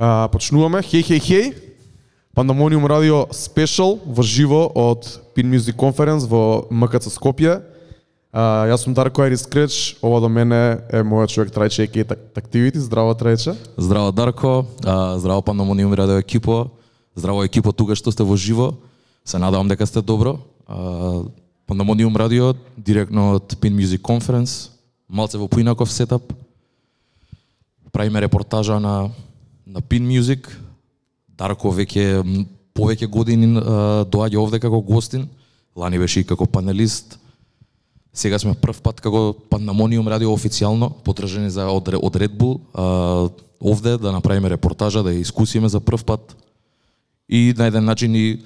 А, почнуваме. Хеј, хеј, хеј. Пандамониум радио спешал во живо од Pin Music Conference во МКЦ Скопје. А, јас сум Дарко Айрис Креч, ова до мене е мојот човек Трајче Екей Activity. Здраво Трајче. Здраво Дарко, а, здраво Пандамониум радио екипо, здраво екипо тука што сте во живо. Се надавам дека сте добро. А, Пандамониум радио директно од Pin Music Conference, малце во поинаков сетап. Правиме репортажа на на Pin Music. Дарко веќе повеќе години а, доаѓа овде како гостин. Лани беше и како панелист. Сега сме прв пат како Пандамониум радио официјално, потражени за од, од Red Bull, а, овде да направиме репортажа, да ја искусиме за прв пат и на еден начин и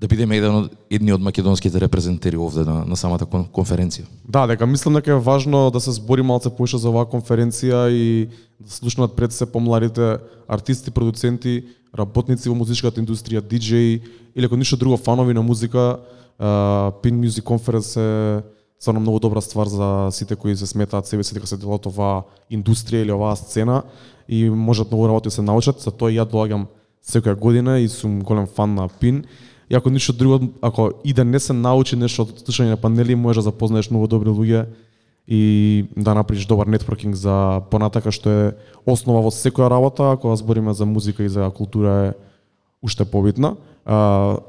да бидеме еден од едни од македонските репрезентери овде на, на самата конференција. Да, дека мислам дека е важно да се збори малце поише за оваа конференција и да слушнат пред се помладите артисти, продуценти, работници во музичката индустрија, диџеи или ако ништо друго фанови на музика, uh, Pin Music Conference е стварно многу добра ствар за сите кои се сметаат себе си дека се дел од оваа индустрија или оваа сцена и можат многу работи да се научат, за тоа и ја доаѓам секоја година и сум голем фан на Pin. И ако ништо друго, ако и да не се научи нешто од слушање на панели, можеш да запознаеш многу добри луѓе и да направиш добар нетворкинг за понатака што е основа во секоја работа, кога збориме за музика и за култура е уште побитна. Uh,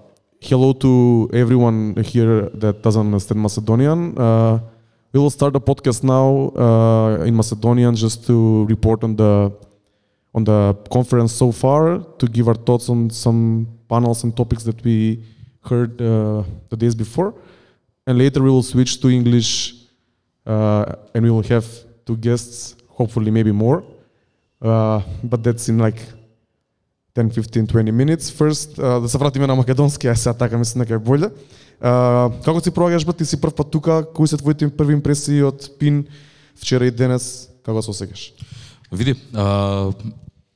hello to everyone here that doesn't understand Macedonian. Uh, we will start the podcast now uh, in Macedonian just to report on the on the conference so far, to give our thoughts on some panels and topics that we heard uh, the days before, and later we will switch to English, uh, and we will have two guests, hopefully maybe more, uh, but that's in like 10, 15, 20 minutes. First, uh, да се вратиме на македонски, а сега така мислам дека е боле. Uh, како си проаѓаш ба, ти си прв пат тука, кои се твоите први импресии од Пин вчера и денес, како се осеќаш? Види, а,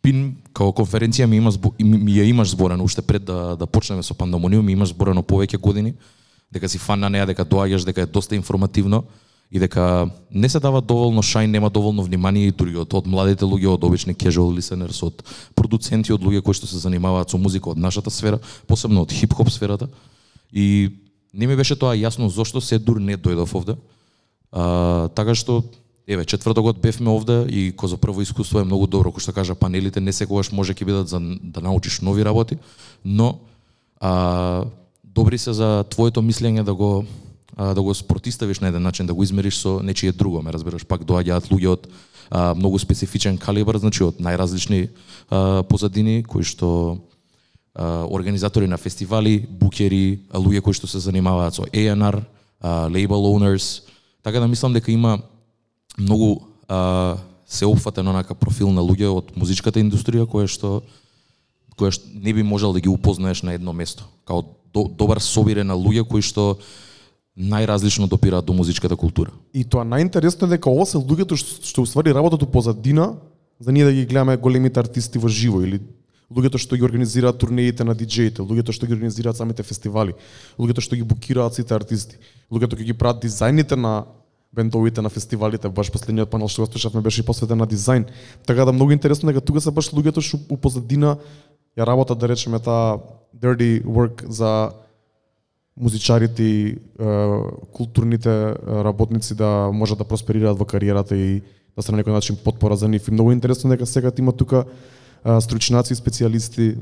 Пин како конференција ми има ми, ми ја имаш зборено уште пред да да почнеме со пандемониум, ми имаш зборено повеќе години дека си фан на неа, дека доаѓаш, дека е доста информативно и дека не се дава доволно шај, нема доволно внимание и дури од, од младите луѓе, од обични casual listeners, од продуценти, од луѓе кои што се занимаваат со музика од нашата сфера, посебно од хип-хоп сферата. И не ми беше тоа јасно зошто се дур не дојдов овде. А, така што Еве, четвртокот бевме овде и ко за прво искуство е многу добро, кој што кажа панелите не секогаш може ќе бидат за да научиш нови работи, но а, добри се за твоето мислење да го а, да го спротиставиш на еден начин, да го измериш со нечие друго, ме разбираш, пак доаѓаат луѓе од а, многу специфичен калибар, значи од најразлични а, позадини кои што а, организатори на фестивали, букери, луѓе кои што се занимаваат со A&R, лейбл label owners, така да мислам дека има многу а, се опфатен онака профил на луѓе од музичката индустрија кое што кое што не би можел да ги упознаеш на едно место. Као до, добар собирен на луѓе кои што најразлично допираат до музичката култура. И тоа најинтересно е дека ова се луѓето што, што уствари работата позадина, за ние да ги гледаме големите артисти во живо или луѓето што ги организираат турнеите на диџеите, луѓето што ги организираат самите фестивали, луѓето што ги букираат сите артисти, луѓето кои ги прават дизајните на бендовите на фестивалите, баш последниот панел што го слушавме беше и посветен на дизајн. Така да многу интересно дека тука се баш луѓето што у позадина ја работат да речеме таа dirty work за музичарите и е, културните работници да можат да просперираат во кариерата и да се на некој начин потпора за нив. И многу интересно дека сега има тука стручњаци и специјалисти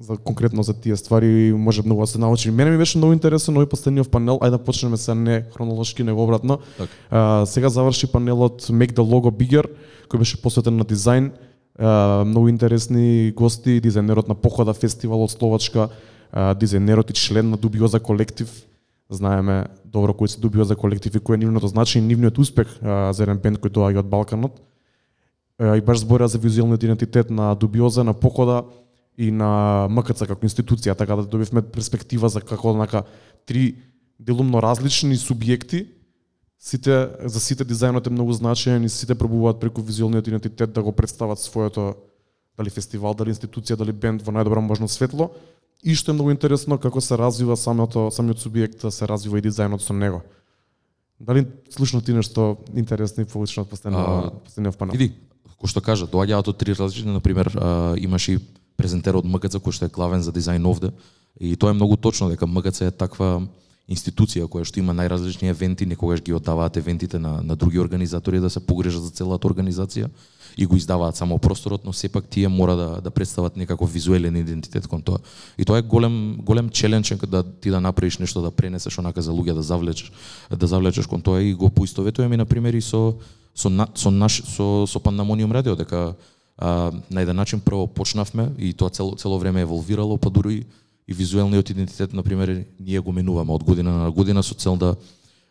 за конкретно за тие ствари може многу да се научи. Мене ми беше многу интересен овој последниот панел, ајде да почнеме се не хронолошки, него обратно. Так. А, сега заврши панелот Make the Logo Bigger, кој беше посветен на дизајн. А, многу интересни гости, дизајнерот на Похода фестивал од Словачка, а, дизајнерот и член на Дубиоза колектив. Знаеме добро кој се Дубиоза колектив и кој е нивното значење, нивниот успех а, за еден бенд кој доаѓа од Балканот. И баш зборува за визуелниот идентитет на Дубиоза, на Похода, и на МКЦ како институција, така да добивме перспектива за како онака три делумно различни субјекти, сите за сите дизајнот е многу значаен и сите пробуваат преку визуелниот идентитет да го представат своето дали фестивал, дали институција, дали бенд во најдобро можно светло. И што е многу интересно како се развива самото самиот субјект, да се развива и дизајнот со него. Дали слушно ти нешто интересно и получено од последниот последниот панел? Види, кој што кажа, доаѓаат од три различни, на пример, имаше имаш и презентер од МКЦ кој што е главен за дизајн овде. И тоа е многу точно дека МКЦ е таква институција која што има најразлични евенти, некогаш ги оддаваат евентите на, на други организатори да се погрежат за целата организација и го издаваат само просторот, но сепак тие мора да да представат некаков визуелен идентитет кон тоа. И тоа е голем голем челендж да ти да направиш нешто да пренесеш онака за луѓе да завлечеш да завлечеш кон тоа и го поистоветуваме на пример и со со со наш со со Пандамониум радио дека а, на еден начин прво почнавме и тоа цело цело време еволвирало, па дури и визуелниот идентитет на пример ние го менуваме од година на година со цел да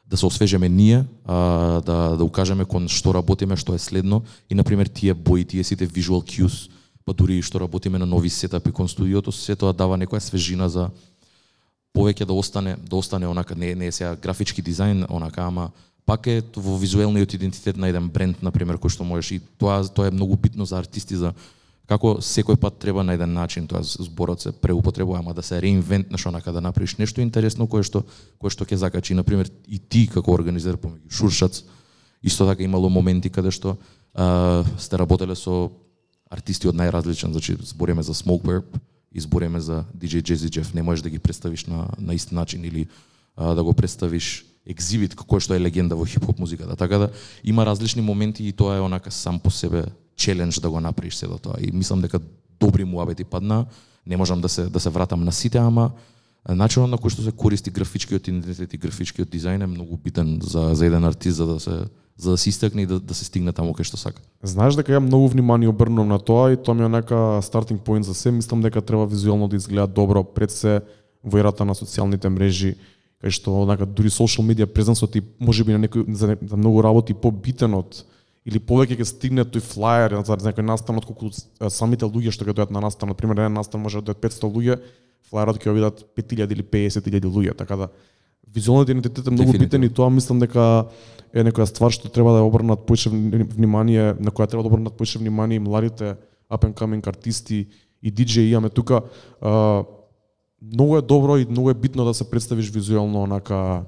да се освежеме ние, а, да, да укажеме кон што работиме, што е следно. И на пример тие бои, тие сите visual cues, па дури и што работиме на нови сетапи кон студиото, се тоа дава некоја свежина за повеќе да остане да остане онака не не е сега графички дизајн онака ама пак е во визуелниот идентитет на еден бренд на пример кој што можеш. И тоа тоа е многу битно за артисти за како секој пат треба на еден начин тоа зборот се преупотребува, ама да се реинвентнеш онака да направиш нешто интересно кое што кое што ќе закачи. На пример и ти како организер помеѓу Шуршац исто така имало моменти каде што а, сте работеле со артисти од најразличен, значи збориме за Smoke и збориме за DJ Jazzy Jeff, не можеш да ги представиш на на ист начин или а, да го представиш екзибит кој што е легенда во хип-хоп музиката. Така да има различни моменти и тоа е онака сам по себе челендж да го направиш се до тоа. И мислам дека добри муабети падна. Не можам да се да се вратам на сите, ама начинот на кој што се користи графичкиот идентитет и графичкиот дизајн е многу битен за за еден артист за да се за да се истакне и да, да се стигне таму кај што сака. Знаеш дека ја многу внимание обрнувам на тоа и тоа ми е нека стартинг поинт за се. Мислам дека треба визуелно да изгледа добро пред се во ерата на социјалните мрежи кај што онака дури social media презенсот и можеби на некој за, за многу работи побитен од или повеќе ќе стигне тој флаер за некој настан отколку самите луѓе што ќе дојдат на настан, на пример еден настан може да дојдат 500 луѓе, флаерот ќе видат 5000 или 50000 луѓе, така да визуалниот идентитет е многу битен и тоа мислам дека е некоја ствар што треба да обрнат поише внимание, на која треба да обрнат поише внимание и младите up and coming артисти и диџеи имаме тука многу е добро и многу е битно да се представиш визуелно онака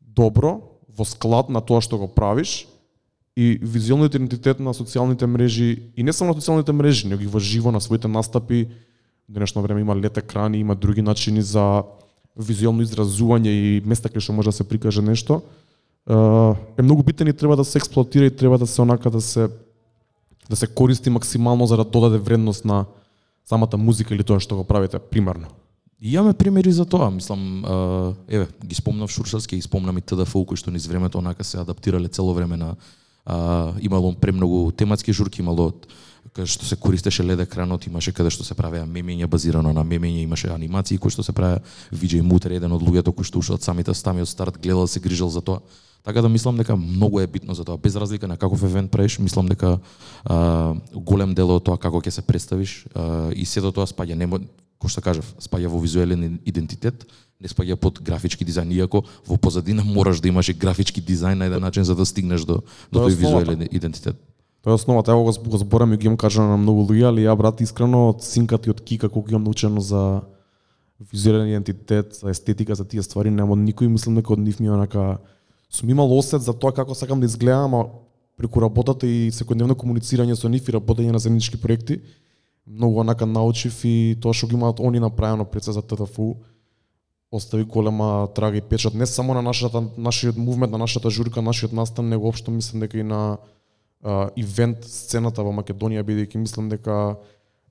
добро, во склад на тоа што го правиш, и визуелниот идентитет на социјалните мрежи и не само на социјалните мрежи, него и во живо на своите настапи. Денешно време има лет екрани, има други начини за визуелно изразување и места кај што може да се прикаже нешто. Е многу битен и треба да се експлоатира и треба да се онака да се да се користи максимално за да додаде вредност на самата музика или тоа што го правите примарно? И имаме примери за тоа, мислам, еве, ги спомнав Шуршарски, ги спомнам и ТДФУ, кои што низ времето онака се адаптирале цело време на а, имало премногу тематски журки, имало каде што се користеше лед екранот, имаше каде што се правеа мемења базирано на мемења, имаше анимации кои што се правеа Виџеј Мутер еден од луѓето кои што уште од самите стами од старт гледал се грижал за тоа. Така да мислам дека многу е битно за тоа. Без разлика на каков евент правиш, мислам дека а, голем дел од тоа како ќе се представиш а, и сето тоа спаѓа не кој што кажав, спаѓа во визуелен идентитет, не спаѓа под графички дизајн, иако во позадина мораш да имаш и графички дизајн на еден начин за да стигнеш до до тој визуелен идентитет. Тоа е основата, ево го зборам и ги имам кажано на многу луѓе, али ја брат искрено од синката и од Кика колку имам научено за визуелен идентитет, за естетика, за тие ствари, нема никој мислам дека од нив ми онака сум имал осет за тоа како сакам да изгледам, а преку работата и секојдневно комуницирање со нив и работење на заеднички проекти, многу онака научив и тоа што ги имаат они направено пред се за ТТФУ остави голема трага и печат не само на нашата нашиот мувмент, на нашата журка, нашиот настан, него општо мислам дека и на а, ивент сцената во Македонија бидејќи мислам дека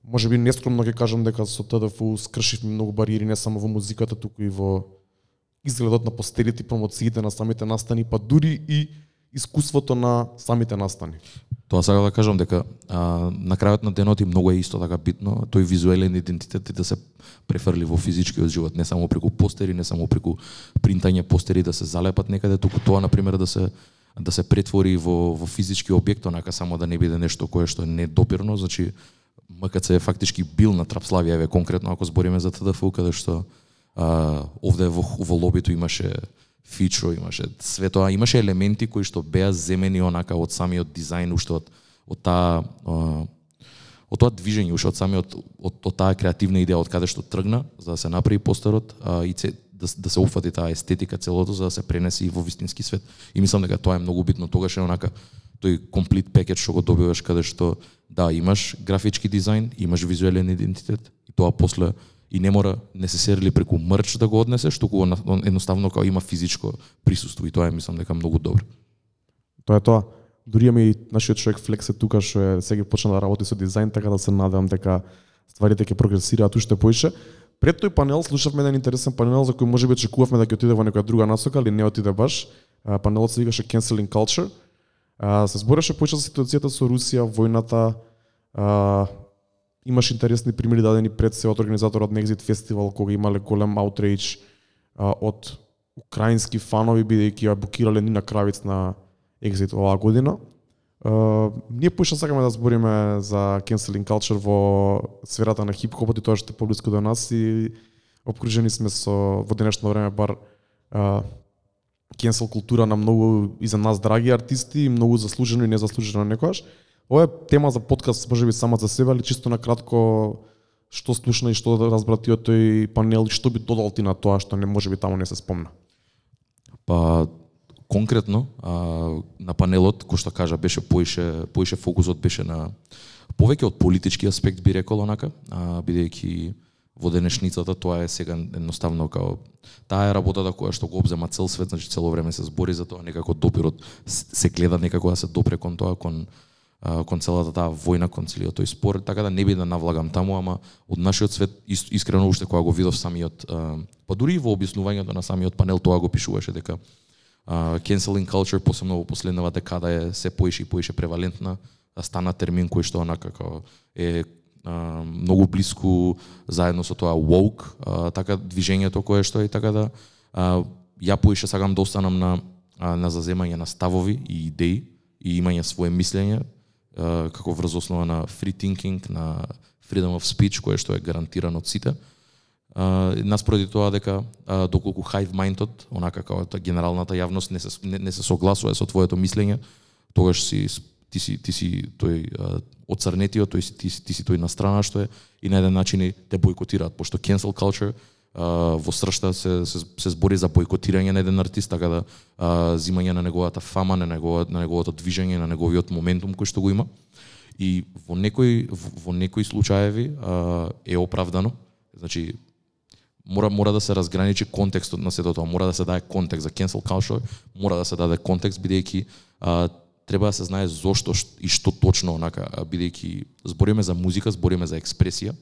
може би нескромно ќе кажам дека со ТДФУ скршивме многу бариери не само во музиката, туку и во изгледот на постерите и промоциите на самите настани, па дури и искуството на самите настани. Тоа сакам да кажам дека а, на крајот на денот и многу е исто така битно тој визуелен идентитет да се префрли во физичкиот живот, не само преку постери, не само преку принтање постери да се залепат некаде, туку тоа на пример да се да се претвори во во физички објект, онака само да не биде нешто кое што е недопирно, значи МКЦ е фактички бил на Трапславија, еве конкретно ако збориме за ТДФУ, каде што а, овде во, во лобито имаше фичо, имаше све тоа, имаше елементи кои што беа земени онака од самиот дизајн, уште од од таа од тоа движење, уште од самиот од, од таа креативна идеја од каде што тргна за да се направи постерот а, и це, да, да се уфати таа естетика целото за да се пренеси и во вистински свет. И мислам дека тоа е многу битно, тогаш е онака тој комплит пакет што го добиваш каде што да, имаш графички дизајн, имаш визуелен идентитет и тоа после и не мора несесерли преку мрч да го однесеш, туку едноставно као има физичко присуство и тоа е мислам дека многу добро. Тоа е тоа. Дури ми нашиот човек Флексе тука што е сега почна да работи со дизајн, така да се надевам дека стварите ќе прогресираат уште поише. Пред тој панел слушавме еден интересен панел за кој можеби очекувавме да ќе отиде во некоја друга насока, али не отиде баш. Панелот се викаше Canceling Culture. Се збореше поише за ситуацијата со Русија, војната, имаш интересни примери дадени пред се од организаторот на Exit Festival, кога имале голем аутрейдж од украински фанови, бидејќи ја букирале Нина Кравиц на Exit оваа година. Uh, ние поише сакаме да збориме за canceling culture во сферата на хип-хопот и тоа што е поблиску до нас и обкружени сме со во денешно време бар uh, cancel култура на многу и за нас драги артисти, многу заслужено и незаслужено некојаш. Ова е тема за подкаст, можеби само за себе, али чисто на кратко што слушна и што разбра ти од тој панел и што би додал ти на тоа што не може би таму не се спомна? Па конкретно а, на панелот кој што кажа беше поише поише фокусот беше на повеќе од политички аспект би рекол онака, а, бидејќи во денешницата тоа е сега едноставно као таа е работата која што го обзема цел свет, значи цело време се збори за тоа, некако допирот се гледа некако да се допре кон тоа, кон кон целата таа војна, кон целиот тој спор, така да не би да навлагам таму, ама од нашиот свет искрено уште кога го видов самиот па дури и во објаснувањето на самиот панел тоа го пишуваше дека canceling culture посебно во последнава декада е се поише и поише превалентна, стана термин кој што онака како е многу блиску заедно со тоа woke, така движењето кое што е така да ја поише сакам да останам на на заземање на ставови и идеи и имање свое мислење како врз основа на free thinking, на freedom of speech, кое што е гарантирано од сите. Нас поради тоа дека доколку hive mindот, онака како генералната јавност не се не, не се согласува со твоето мислење, тогаш си ти си ти си тој оцрнетиот, тој си ти, ти си тој на страна што е и на еден начин те бойкотираат, пошто cancel culture во сршта се, се, се збори за бойкотирање на еден артист, така да а, зимање на неговата фама, на, неговото, на неговото движење, на неговиот моментум кој што го има. И во некои во некои случаеви а, е оправдано. Значи мора мора да се разграничи контекстот на сето тоа, мора да се даде контекст за cancel culture, мора да се даде контекст бидејќи треба да се знае зошто и што точно онака бидејќи збориме за музика, збориме за експресија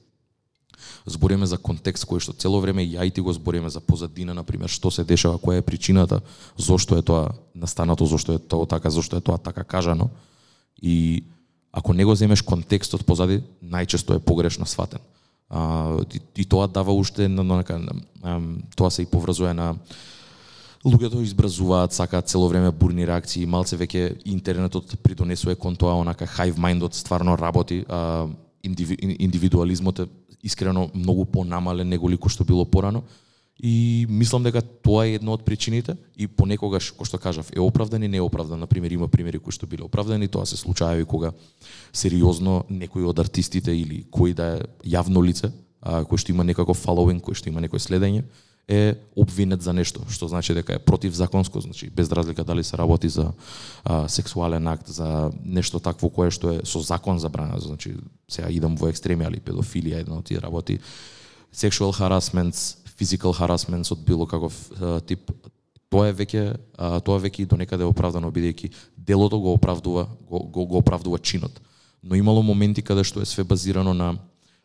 збориме за контекст кој што цело време ја и ти го збориме за позадина, на пример, што се дешава, која е причината, зошто е тоа настанато, зошто е тоа така, зошто е тоа така кажано. И ако не го земеш контекстот позади, најчесто е погрешно сватен. А, и, и тоа дава уште на, на, на, тоа се и поврзува на луѓето да избразуваат, сакаат цело време бурни реакции, малце веќе интернетот придонесува кон тоа, онака hive mindот стварно работи, а, индивидуализмот е искрено многу понамален неголико што било порано. И мислам дека тоа е една од причините и понекогаш, кој што кажав, е оправдан и неоправдан. Например, има примери кои што биле оправдани, тоа се случаи кога сериозно некој од артистите или кој да е јавно лице, а, кој што има некаков фоловинг, кој што има некој следење, е обвинет за нешто, што значи дека е противзаконско, значи без разлика дали се работи за а, сексуален акт, за нешто такво кое што е со закон забрана, значи сега идам во екстреми, али педофилија една од тие работи, sexual harassment, physical harassment од било каков а, тип, тоа е веќе а, тоа веќе и до некаде оправдано бидејќи делото го оправдува го, го, го оправдува чинот. Но имало моменти каде што е све базирано на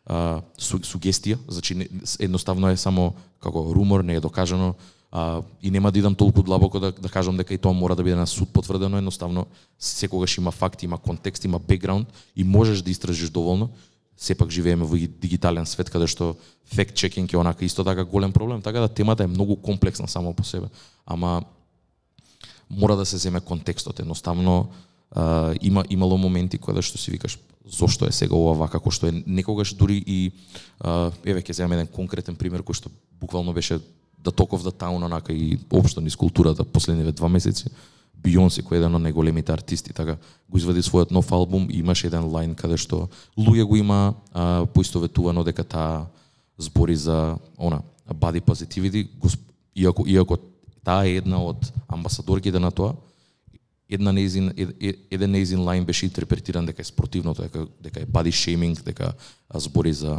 а, су, сугестија, значи не, едноставно е само како румор, не е докажано, а, и нема да идам толку длабоко да, да кажам дека и тоа мора да биде на суд потврдено, едноставно секогаш има факти, има контекст, има бекграунд и можеш да истражиш доволно. Сепак живееме во дигитален свет каде што факт чекинг е онака исто така голем проблем, така да темата е многу комплексна само по себе. Ама мора да се земе контекстот, едноставно а, има имало моменти кога да што си викаш зошто е сега ова вака, како што е некогаш дури и а, еве ќе земам еден конкретен пример кој што буквално беше да токов да таун онака и општо низ културата последниве два месеци. Бионсе кој е еден од најголемите артисти, така го извади својот нов албум и имаше еден лайн каде што луѓе го има а, поистоветувано дека таа збори за она body positivity, иако иако таа е една од амбасадорките на тоа, една неизин еден неизин лайн беше интерпретиран дека е спортивното, дека дека е body shaming, дека збори за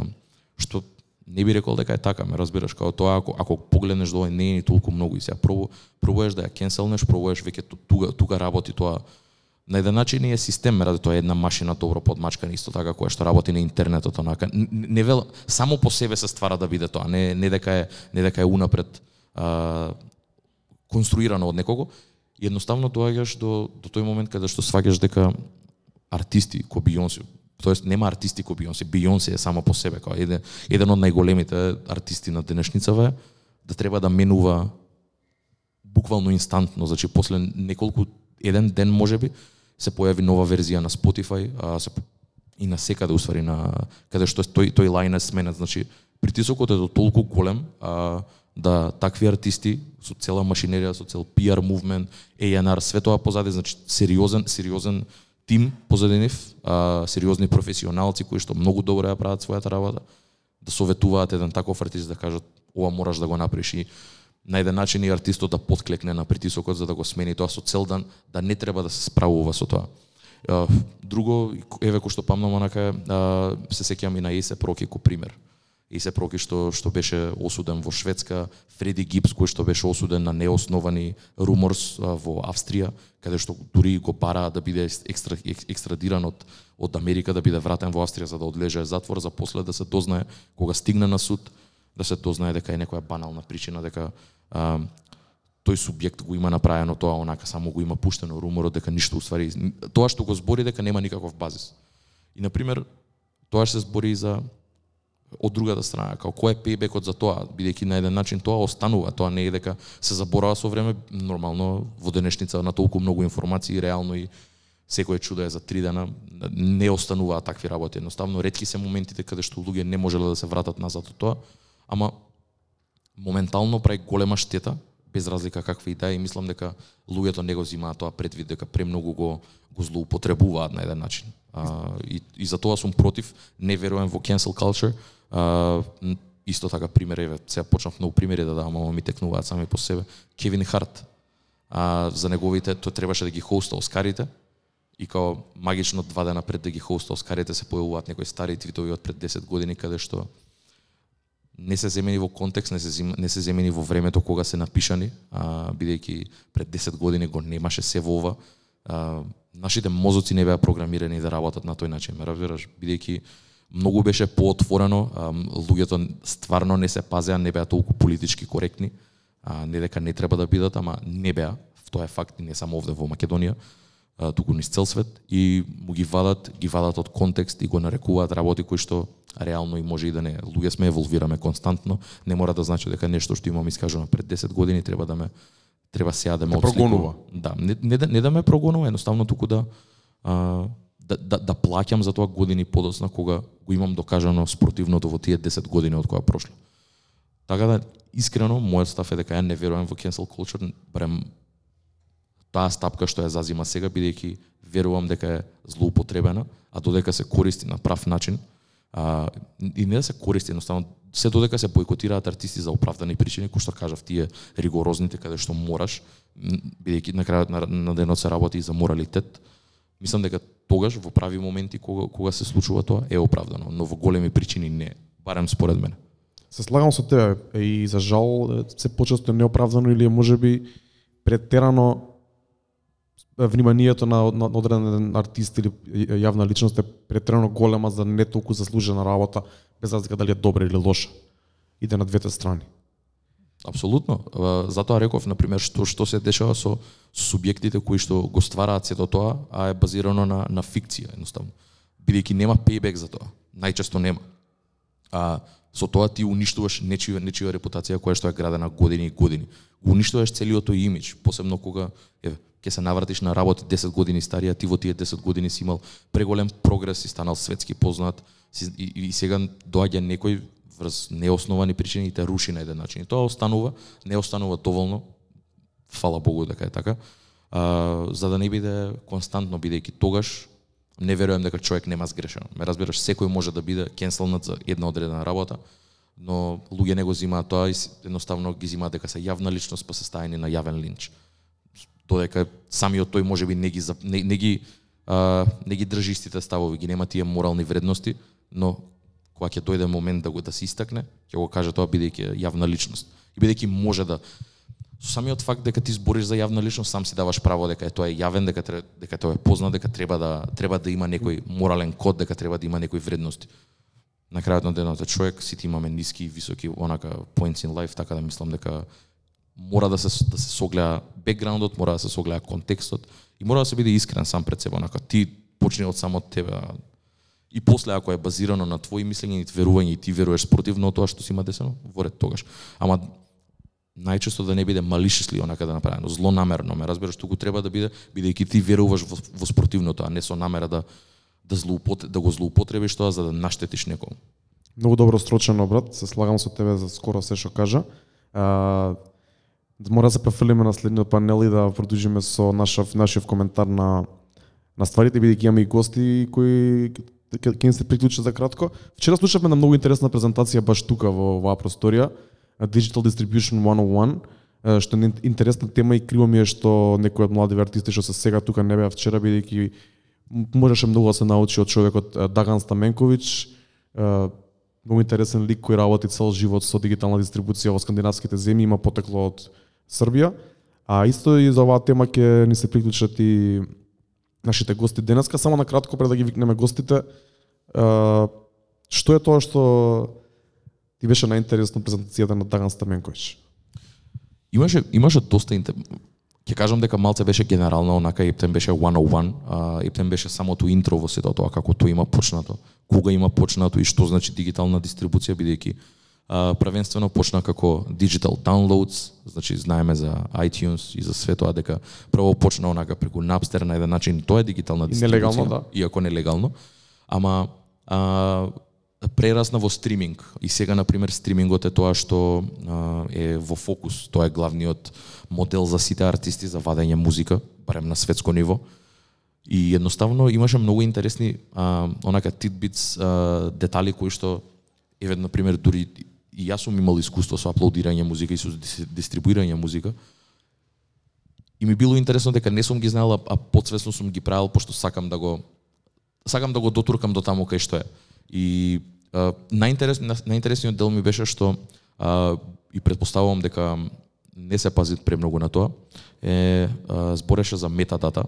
што не би рекол дека е така, ме разбираш, као тоа ако ако погледнеш до не е ни толку многу и сега пробу пробуваш да ја кенселнеш, пробуваш веќе туга туга работи тоа на еден начин е систем, ради тоа е една машина добро подмачкана исто така која што работи на интернетот онака. Не вел само по себе се ствара да биде тоа, не не дека е не дека е унапред а, конструирано од некого. Едноставно доаѓаш до до тој момент каде што сваѓаш дека артисти ко Бионси, тоест нема артисти ко Бионси, Бионси е само по себе како еден еден од најголемите артисти на денешницава да треба да менува буквално инстантно, значи после неколку еден ден можеби се појави нова верзија на Spotify, а се и на секаде усвари на каде што тој тој лајн е сменет, значи притисокот е до толку голем а, да такви артисти со цела машинерија, со цел PR movement, A&R, све тоа позади, значи сериозен сериозен тим позади нив, а, сериозни професионалци кои што многу добро ја прават својата работа, да советуваат еден таков артист да кажат ова мораш да го направиш и на еден начин и артистот да подклекне на притисокот за да го смени тоа со цел да, да не треба да се справува со тоа. Друго, еве кој што памнам онака, се сеќавам и на Есе Проки ко и се Проки што што беше осуден во Шведска, Фреди Гипс кој што беше осуден на неосновани руморс во Австрија, каде што дури го пара да биде екстра, екстрадиран од од Америка да биде вратен во Австрија за да одлеже затвор за после да се дознае кога стигне на суд да се дознае дека е некоја банална причина дека а, тој субјект го има направено тоа онака само го има пуштено руморот дека ништо уствари тоа што го збори дека нема никаков базис. И на пример тоа што се збори за од другата страна, како кој е пейбекот за тоа, бидејќи на еден начин тоа останува, тоа не е дека се заборава со време, нормално во денешница на толку многу информации, реално и секој чудо е за три дена, не остануваа такви работи. Едноставно ретки се моментите каде што луѓе не можеле да се вратат назад од тоа, ама моментално прави голема штета, без разлика каква и да е, и мислам дека луѓето не го земаат тоа предвид дека премногу го го злоупотребуваат на еден начин. А, и, и за тоа сум против, не верувам во cancel culture. А, исто така пример еве, сега почнав многу примери да давам, ама ми текнуваат сами по себе. Кевин Харт, а, за неговите, тој требаше да ги хоста Оскарите, и као магично два дена пред да ги хоста Оскарите се појавуваат некои стари твитови од пред 10 години каде што не се земени во контекст, не се, не се земени во времето кога се напишани, а, бидејќи пред 10 години го немаше се во ова. А, нашите мозоци не беа програмирани да работат на тој начин, ме разбираш, бидејќи многу беше поотворено, луѓето стварно не се пазеа, не беа толку политички коректни, не дека не треба да бидат, ама не беа, тоа е факт и не само овде во Македонија, туку низ цел свет. И му ги вадат, ги вадат од контекст и го нарекуваат работи кои што реално и може и да не. Луѓе сме еволвираме константно, не мора да значи дека нешто што имам искажано пред 10 години треба да ме треба сега да ме да прогонува. Да, не, не, да, не да ме прогонува, едноставно туку да а, да, да, да плаќам за тоа години подосна кога го имам докажано спортивното во тие 10 години од која прошло. Така да искрено мојот став е дека ја не верувам во cancel culture, барем таа стапка што ја зазима сега бидејќи верувам дека е злоупотребена, а додека се користи на прав начин, а, и не да се користи едноставно се додека се бойкотираат артисти за оправдани причини, кои што кажав тие ригорозните каде што мораш, бидејќи на крајот на, на денот се работи и за моралитет. Мислам дека тогаш во прави моменти кога кога се случува тоа е оправдано, но во големи причини не, барем според мене. Се слагам со тебе и за жал се почесто неоправдано или можеби претерано вниманието на, на одреден артист или јавна личност е претерано голема за не толку заслужена работа, без разлика дали е добра или лоша. Иде на двете страни. Апсолутно. Затоа реков, на пример, што што се дешава со субјектите кои што го ствараат сето тоа, а е базирано на на фикција, едноставно. Бидејќи нема пейбек за тоа. Најчесто нема. А со тоа ти уништуваш нечија нечија репутација која што е градена години и години. Уништуваш целиот тој имидж, посебно кога еве ќе се навратиш на работа 10 години старија, ти во тие 10 години си имал преголем прогрес и станал светски познат и, и, и сега доаѓа некој врз неосновани причини и те руши на еден начин. И тоа останува, не останува доволно, фала Богу дека е така, а, за да не биде константно, бидејќи тогаш не верувам дека човек нема сгрешено. Ме разбираш, секој може да биде кенселнат за една одредена работа, но луѓе не го зимаат тоа и едноставно ги зимаат дека се јавна личност па се стајани на јавен линч додека самиот тој можеби не ги не, не ги а, не ги држи истите ставови, ги нема тие морални вредности, но кога ќе дојде момент да го да се истакне, ќе го каже тоа бидејќи јавна личност. И бидејќи може да со самиот факт дека ти збориш за јавна личност, сам си даваш право дека е тоа е јавен, дека дека тоа е познат, дека треба да треба да има некој морален код, дека треба да има некои вредности. На крајот на денот е човек, сите имаме ниски и високи онака points in life, така да мислам дека мора да се да се согледа бекграундот, мора да се согледа контекстот и мора да се биде искрен сам пред себе, онака ти почни од само тебе. И после ако е базирано на твои мислења и верување и ти веруваш спротивно тоа што си има десено, во ред тогаш. Ама најчесто да не биде малишесли онака да направено, злонамерно, ме разбираш, туку треба да биде бидејќи ти веруваш во, во спротивното, а не со намера да да злоупот, да го злоупотребиш тоа за да наштетиш некому. Многу добро строчено, брат. Се слагам со тебе за скоро се што кажа. А, мора да се префрлиме на следниот панел и да продолжиме со нашав, нашиот коментар на на стварите, бидејќи имаме и гости кои ќе се приклучат за кратко. Вчера слушавме на многу интересна презентација баш тука во оваа просторија, Digital Distribution 101, што е интересна тема и криво ми е што некои од млади артисти што се сега тука не беа вчера бидејќи можеше многу да се научи од човекот Даган Стаменковиќ, многу интересен лик кој работи цел живот со дигитална дистрибуција во скандинавските земји, има потекло од Србија. А исто и за оваа тема ќе ни се приклучат и нашите гости денеска. Само на кратко пред да ги викнеме гостите, што е тоа што ти беше најинтересно презентацијата на Даган Стаменковиќ? Имаше имаше доста интер... Ќе кажам дека малце беше генерално, онака Ептен беше 101, а Ептен беше самото интро во сето тоа како тоа има почнато, кога има почнато и што значи дигитална дистрибуција бидејќи а, првенствено почна како digital downloads, значи знаеме за iTunes и за све тоа дека прво почна онака преку Napster на еден начин, тоа е дигитална дистрибуција, нелегално, да. иако нелегално, ама а, прерасна во стриминг. И сега на пример стримингот е тоа што а, е во фокус, тоа е главниот модел за сите артисти за вадење музика, барем на светско ниво. И едноставно имаше многу интересни а, онака титбитс, а, детали кои што еве на пример дури и јас сум имал искуство со аплодирање музика и со дистрибуирање музика. И ми било интересно дека не сум ги знаел, а, подсвесно сум ги правил пошто сакам да го сакам да го дотуркам до таму кај што е. И а, најинтерес, на- најинтересниот дел ми беше што а, и предпоставувам дека не се пази премногу на тоа, е а, збореше за метадата.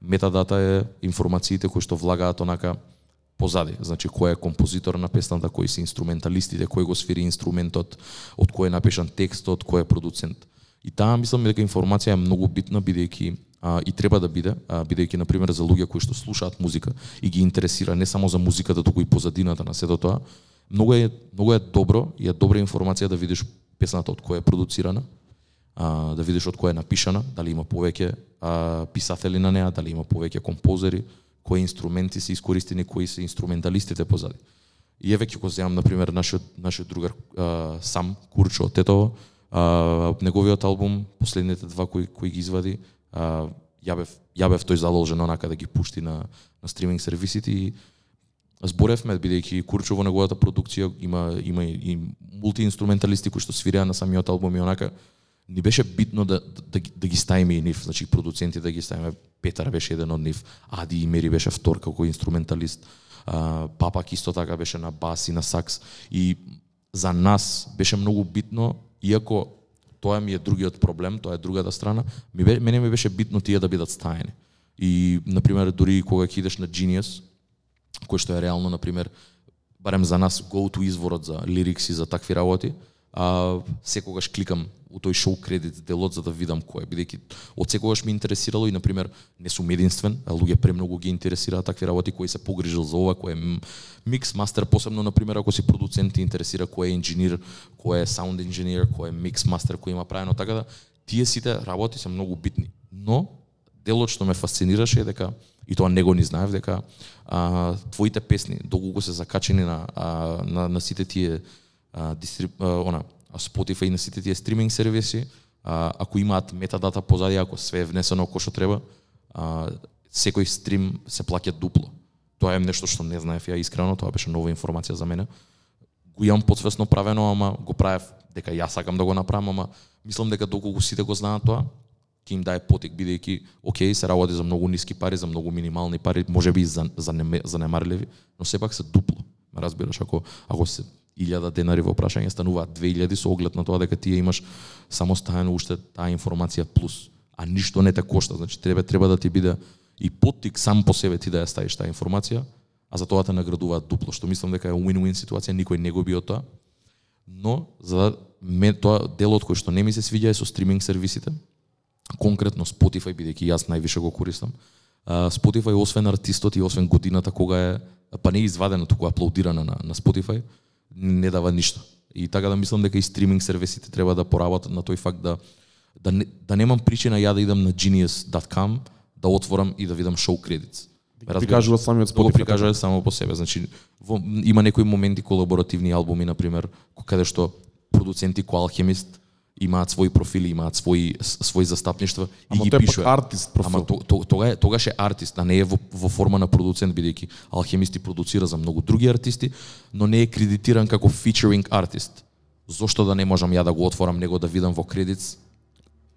Метадата е информациите кои што влагаат онака позади, значи кој е композитор на песната, кои се инструменталистите, кој го свири инструментот, од кој е напишан текстот, кој е продуцент. И таа мислам дека информација е многу битна бидејќи а, и треба да биде, а, бидејќи на пример за луѓе кои што слушаат музика и ги интересира не само за музиката, туку и позадината на сето тоа, многу е многу е добро и е добра информација да видиш песната од која е продуцирана, а, да видиш од која е напишана, дали има повеќе а, писатели на неа, дали има повеќе композери, кои инструменти се искористени, кои се инструменталистите позади. И еве ќе го земам на пример нашиот нашиот другар а, сам Курчо од Тетово, а, неговиот албум, последните два кои кои ги извади, а, ја бев ја бев тој задолжен онака да ги пушти на на стриминг сервисите и зборевме бидејќи Курчо во неговата продукција има има и, и мултиинструменталисти кои што свиреа на самиот албум и онака ни беше битно да, да, ги- да ги ставиме и нив, значи продуценти да ги ставиме. Петар беше еден од нив, Ади и Мери беше втор како инструменталист. А, Папак исто така беше на бас и на сакс и за нас беше многу битно, иако тоа ми е другиот проблем, тоа е другата страна, ми бе, мене ми беше битно тие да бидат стаени. И, например, дури кога ќе идеш на Genius, кој што е реално, например, барем за нас, go to изворот за лирикси, за такви работи, а, секогаш кликам у тој шоу кредит делот за да видам кој е, бидејќи од секогаш ме интересирало и, например, не сум единствен, а луѓе премногу ги интересираат такви работи, кој се погрижил за ова, кој е микс мастер, посебно, например, ако си продуцент, интересира кој е инженер, кој е саунд инженер, кој е микс мастер, кој има правено, така да тие сите работи се многу битни. Но, делот што ме фасцинираше е дека и тоа него ни знаев дека а, твоите песни доколку се закачени на а, на, на сите тие а, дистрип, а, она Spotify и на сите тие стриминг сервиси, а, ако имаат метадата позади, ако све е внесено како што треба, а, секој стрим се плаќа дупло. Тоа е нешто што не знаев ја искрено, тоа беше нова информација за мене. Го имам подсвесно правено, ама го правев дека јас сакам да го направам, ама мислам дека доколку сите го знаат тоа, ќе им дае потек бидејќи окей се работи за многу ниски пари, за многу минимални пари, можеби и за занемарливи, но сепак се дупло. Ме разбираш ако ако се 1000 денари во прашање стануваат 2000 со оглед на тоа дека ти имаш само стајано уште таа информација плюс, а ништо не те кошта, значи треба треба да ти биде и поттик сам по себе ти да ја ставиш таа информација, а за тоа те наградуваат дупло, што мислам дека е win-win ситуација, никој не го био од тоа. Но за да ме тоа делот кој што не ми се свиѓа е со стриминг сервисите, конкретно Spotify бидејќи јас највише го користам. Spotify освен артистот и освен годината кога е па не извадено туку аплодирана на, на Spotify, не дава ништо. И така да мислам дека и стриминг сервисите треба да поработат на тој факт да да, не, да немам причина ја да идам на genius.com да отворам и да видам шоу кредитс. Да прикажува самиот Spotify. Да го прикажува така. само по себе. Значи, во, има некои моменти колаборативни албуми, на пример, каде што продуценти кој Алхемист имаат своји профили, имаат своји своји застапништва и Ама ги тој е пишува. пак артист профил. Ама то, то, тога е тогаш е артист, а не е во, во форма на продуцент бидејќи Алхемисти продуцира за многу други артисти, но не е кредитиран како featuring артист. Зошто да не можам ја да го отворам него да видам во кредитс?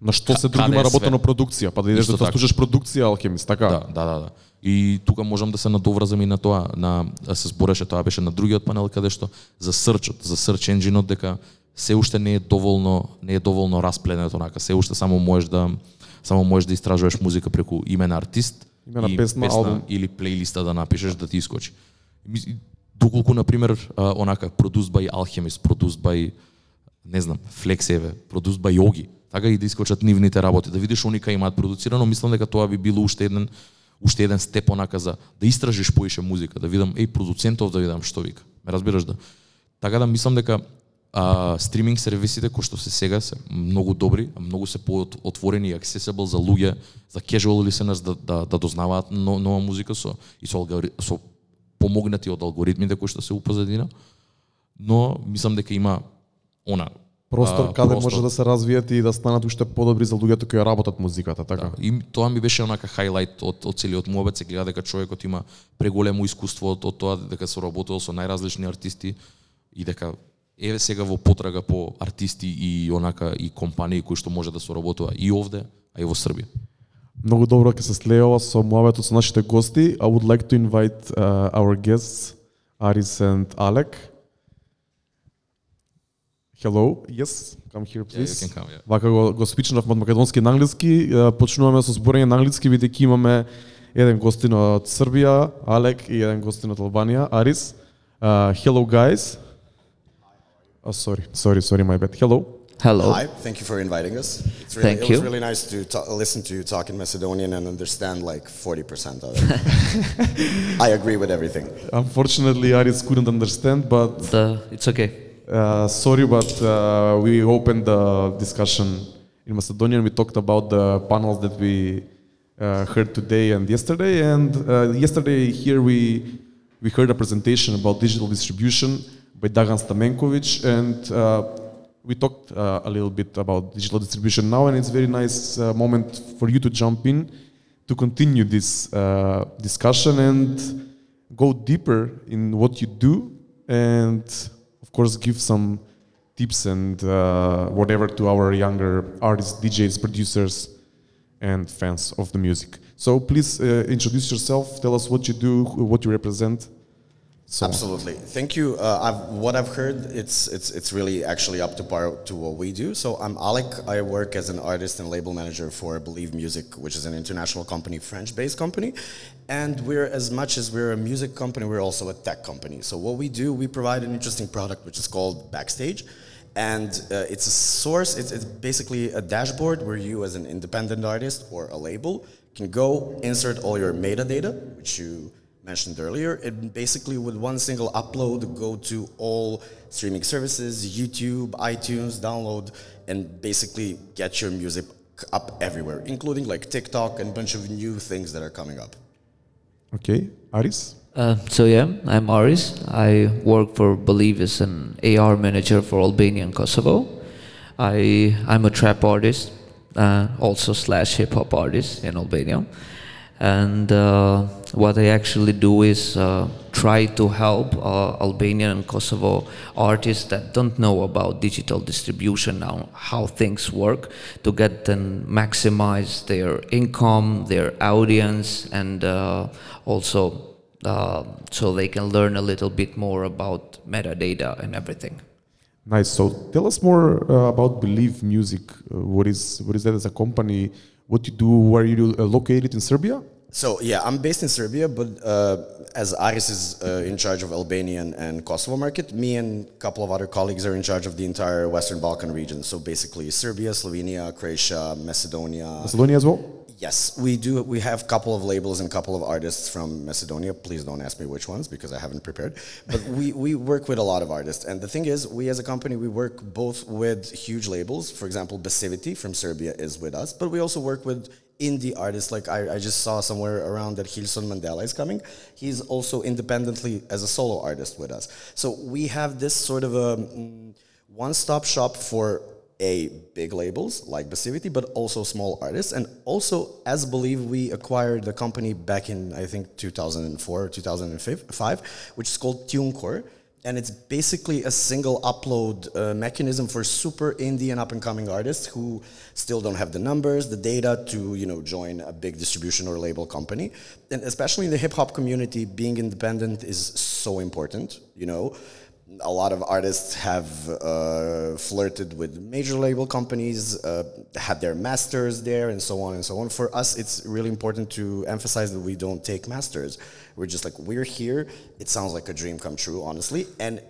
На што се Ка- други каде има е работено продукција, па да идеш Исто да така. слушаш продукција алхемист, така? Да, да, да, да. И тука можам да се надоврзам и на тоа, на се збореше тоа беше на другиот панел каде што за срчот, за search engine дека се уште не е доволно не е доволно распленето онака, се уште само можеш да само можеш да истражуваш музика преку име на артист Име на и песна, албум. или плейлиста да напишеш да ти искочи. Доколку на пример онака produced by Alchemist, produced by не знам, Flexeve, produced by Yogi, така и да искочат нивните работи, да видиш оника имаат продуцирано, мислам дека тоа би било уште еден уште еден степ онака за да истражиш поише музика, да видам еј продуцентов да видам што вика. Ме разбираш да. Така да мислам дека а, стриминг сервисите кои што се сега се многу добри, многу се поотворени и accessible за луѓе, за casual listeners да, да, да дознаваат но, нова музика со и со, алгори, со помогнати од алгоритмите кои што се упозадина. Но мислам дека има она Простор каде простор. може да се развијат и да станат уште подобри за луѓето кои ја работат музиката, така? Да. И тоа ми беше онака хайлайт од, од целиот муабет, се гледа дека човекот има преголемо искуство од, од тоа дека се работел со најразлични артисти и дека еве сега во потрага по артисти и онака и компании кои што може да соработува и овде, а и во Србија. Многу добро ќе се слеува со муабетот со нашите гости. I would like to invite uh, our guests, Aris and Alek. Hello, yes, come here please. can come, yeah. Вака го, го спичнавме од македонски на англиски, почнуваме со зборење на англиски, бидејќи имаме еден гостин од Србија, Алек, и еден гостин од Албанија, Арис. Uh, hello guys. Oh, sorry, sorry, sorry, my bad. Hello. Hello. Hi, thank you for inviting us. It's really, Thank it you. was really nice to ta- listen to you talk in Macedonian and understand like 40% of it. I agree with everything. Unfortunately, Aris couldn't understand, but The, it's okay. Uh, sorry, but uh, we opened the discussion in Macedonian. We talked about the panels that we uh, heard today and yesterday. And uh, yesterday here we we heard a presentation about digital distribution by Dagan Stamenkovic, and uh, we talked uh, a little bit about digital distribution now. And it's a very nice uh, moment for you to jump in to continue this uh, discussion and go deeper in what you do and of course give some tips and uh, whatever to our younger artists djs producers and fans of the music so please uh, introduce yourself tell us what you do what you represent so. Absolutely. Thank you. Uh, I've, what I've heard, it's, it's, it's really actually up to par to what we do. So I'm Alec. I work as an artist and label manager for Believe Music, which is an international company, French-based company. And we're, as much as we're a music company, we're also a tech company. So what we do, we provide an interesting product, which is called Backstage. And uh, it's a source, it's, it's basically a dashboard where you, as an independent artist or a label, can go insert all your metadata, which you mentioned earlier. It basically, with one single upload, go to all streaming services, YouTube, iTunes, download, and basically get your music up everywhere, including like TikTok and a bunch of new things that are coming up. okay aris Uh, so yeah, I'm Aris. I work for Believe as an AR manager for Albania and Kosovo. I I'm a trap artist, uh, also slash hip hop artist in Albania, and uh, what I actually do is uh, try to help uh, Albanian and Kosovo artists that don't know about digital distribution now, how things work, to get them maximize their income, their audience, and uh, also uh, so they can learn a little bit more about metadata and everything. Nice. So tell us more uh, about Believe Music. Uh, what is what is that as a company? What you do? Where you located in Serbia? So yeah, I'm based in Serbia, but uh, as Aris is uh, in charge of Albanian and Kosovo market, me and a couple of other colleagues are in charge of the entire Western Balkan region. So basically, Serbia, Slovenia, Croatia, Macedonia. Macedonia as well. Yes, we do. We have a couple of labels and a couple of artists from Macedonia. Please don't ask me which ones because I haven't prepared. But we, we work with a lot of artists. And the thing is, we as a company, we work both with huge labels. For example, Basivity from Serbia is with us. But we also work with indie artists. Like I, I just saw somewhere around that Hilson Mandela is coming. He's also independently as a solo artist with us. So we have this sort of a mm, one-stop shop for a big labels like Basivity, but also small artists. And also, as Believe, we acquired the company back in I think 2004 or 2005, which is called TuneCore. And it's basically a single upload uh, mechanism for super indie and up and coming artists who still don't have the numbers, the data to you know join a big distribution or label company. And especially in the hip hop community, being independent is so important. You know, a lot of artists have uh, flirted with major label companies, uh, had their masters there, and so on and so on. For us, it's really important to emphasize that we don't take masters. We're just like, we're here. It sounds like a dream come true, honestly. And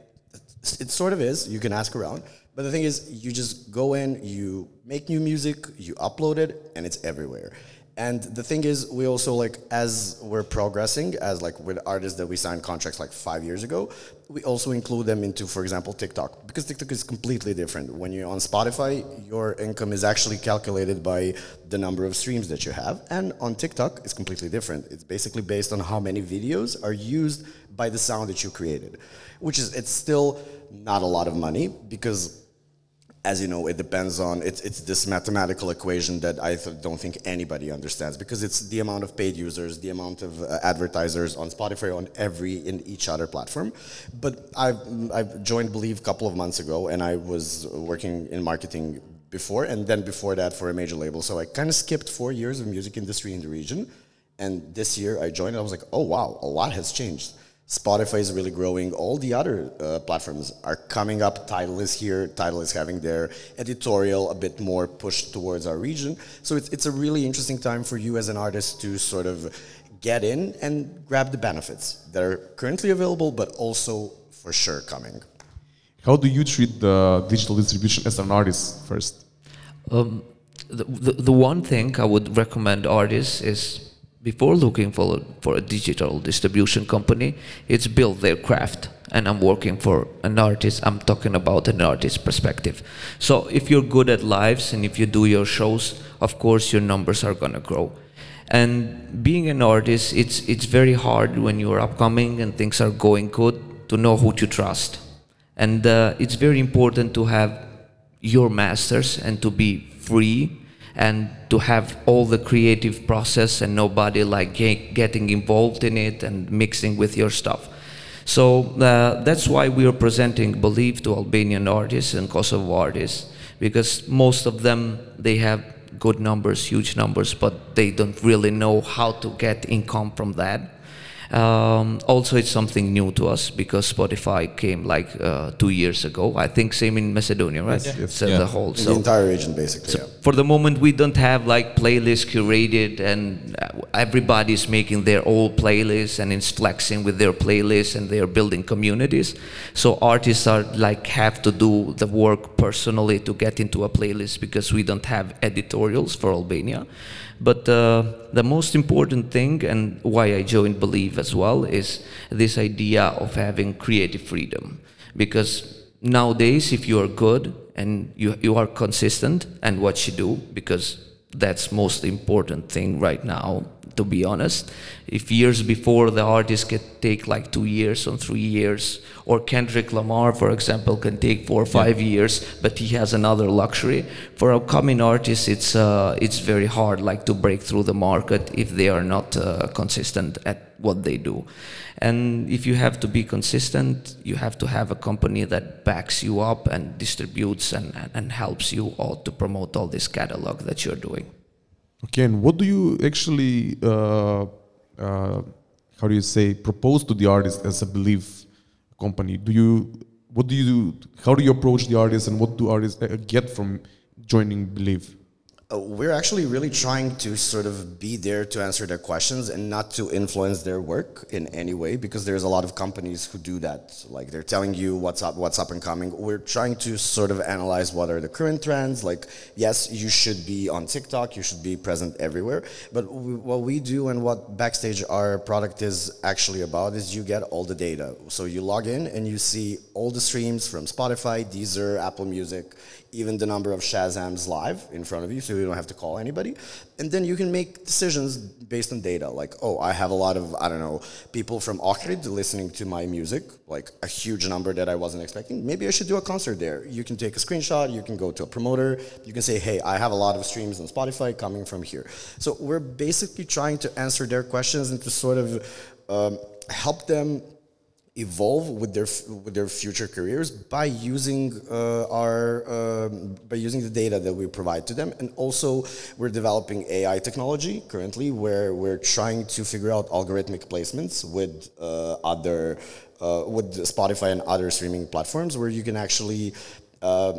it sort of is. You can ask around. But the thing is, you just go in, you make new music, you upload it, and it's everywhere. And the thing is, we also like as we're progressing, as like with artists that we signed contracts like five years ago, we also include them into, for example, TikTok because TikTok is completely different. When you're on Spotify, your income is actually calculated by the number of streams that you have, and on TikTok, it's completely different. It's basically based on how many videos are used by the sound that you created, which is it's still not a lot of money because as you know, it depends on it's it's this mathematical equation that I th- don't think anybody understands because it's the amount of paid users, the amount of uh, advertisers on Spotify, on every in each other platform. But I've I've joined Believe a couple of months ago, and I was working in marketing before, and then before that for a major label. So I kind of skipped four years of music industry in the region, and this year I joined. And I was like, oh wow, a lot has changed. Spotify is really growing. All the other uh, platforms are coming up. Tidal is here. Tidal is having their editorial a bit more pushed towards our region. So it's, it's a really interesting time for you as an artist to sort of get in and grab the benefits that are currently available, but also for sure coming. How do you treat the digital distribution as an artist first? Um, the, the, the one thing I would recommend artists is before looking for, for a digital distribution company, it's build their craft. And I'm working for an artist, I'm talking about an artist perspective. So if you're good at lives and if you do your shows, of course your numbers are gonna grow. And being an artist, it's, it's very hard when you're upcoming and things are going good to know who to trust. And uh, it's very important to have your masters and to be free and to have all the creative process and nobody like getting involved in it and mixing with your stuff. So uh, that's why we are presenting Believe to Albanian artists and Kosovo artists because most of them they have good numbers, huge numbers, but they don't really know how to get income from that. Um, also, it's something new to us because Spotify came like uh, two years ago. I think same in Macedonia, right? Yes, yes. So Yeah. the whole In so the entire region, basically. so yeah. for the moment, we don't have like playlists curated, and uh, everybody's making their own playlists and is flexing with their playlists, and they're building communities. So artists are like have to do the work personally to get into a playlist because we don't have editorials for Albania. But uh, the most important thing, and why I joined Believe as well, is this idea of having creative freedom. Because nowadays, if you are good and you, you are consistent and what you do, because that's most important thing right now, to be honest. If years before the artist can take like two years or three years, or Kendrick Lamar, for example, can take four or five years, but he has another luxury. For upcoming artists, it's uh, it's very hard, like to break through the market if they are not uh, consistent at what they do. And if you have to be consistent, you have to have a company that backs you up and distributes and, and, helps you all to promote all this catalog that you're doing. Okay, and what do you actually, uh, uh, how do you say, propose to the artist as a Believe company? Do you, what do you do? How do you approach the artist, and what do artists uh, get from joining Believe? Uh, we're actually really trying to sort of be there to answer their questions and not to influence their work in any way because there's a lot of companies who do that. Like they're telling you what's up what's up and coming. We're trying to sort of analyze what are the current trends. Like yes you should be on tiktok you should be present everywhere but we, what we do and what backstage our product is actually about is you get all the data. So you log in and you see all the streams from spotify deezer apple music even the number of Shazams live in front of you, so you don't have to call anybody. And then you can make decisions based on data. Like, oh, I have a lot of, I don't know, people from Ohrid listening to my music, like a huge number that I wasn't expecting. Maybe I should do a concert there. You can take a screenshot, you can go to a promoter, you can say, hey, I have a lot of streams on Spotify coming from here. So we're basically trying to answer their questions and to sort of um, help them evolve with their with their future careers by using uh, our uh, by using the data that we provide to them. And also we're developing AI technology currently where we're trying to figure out algorithmic placements with uh, other uh, with Spotify and other streaming platforms where you can actually uh,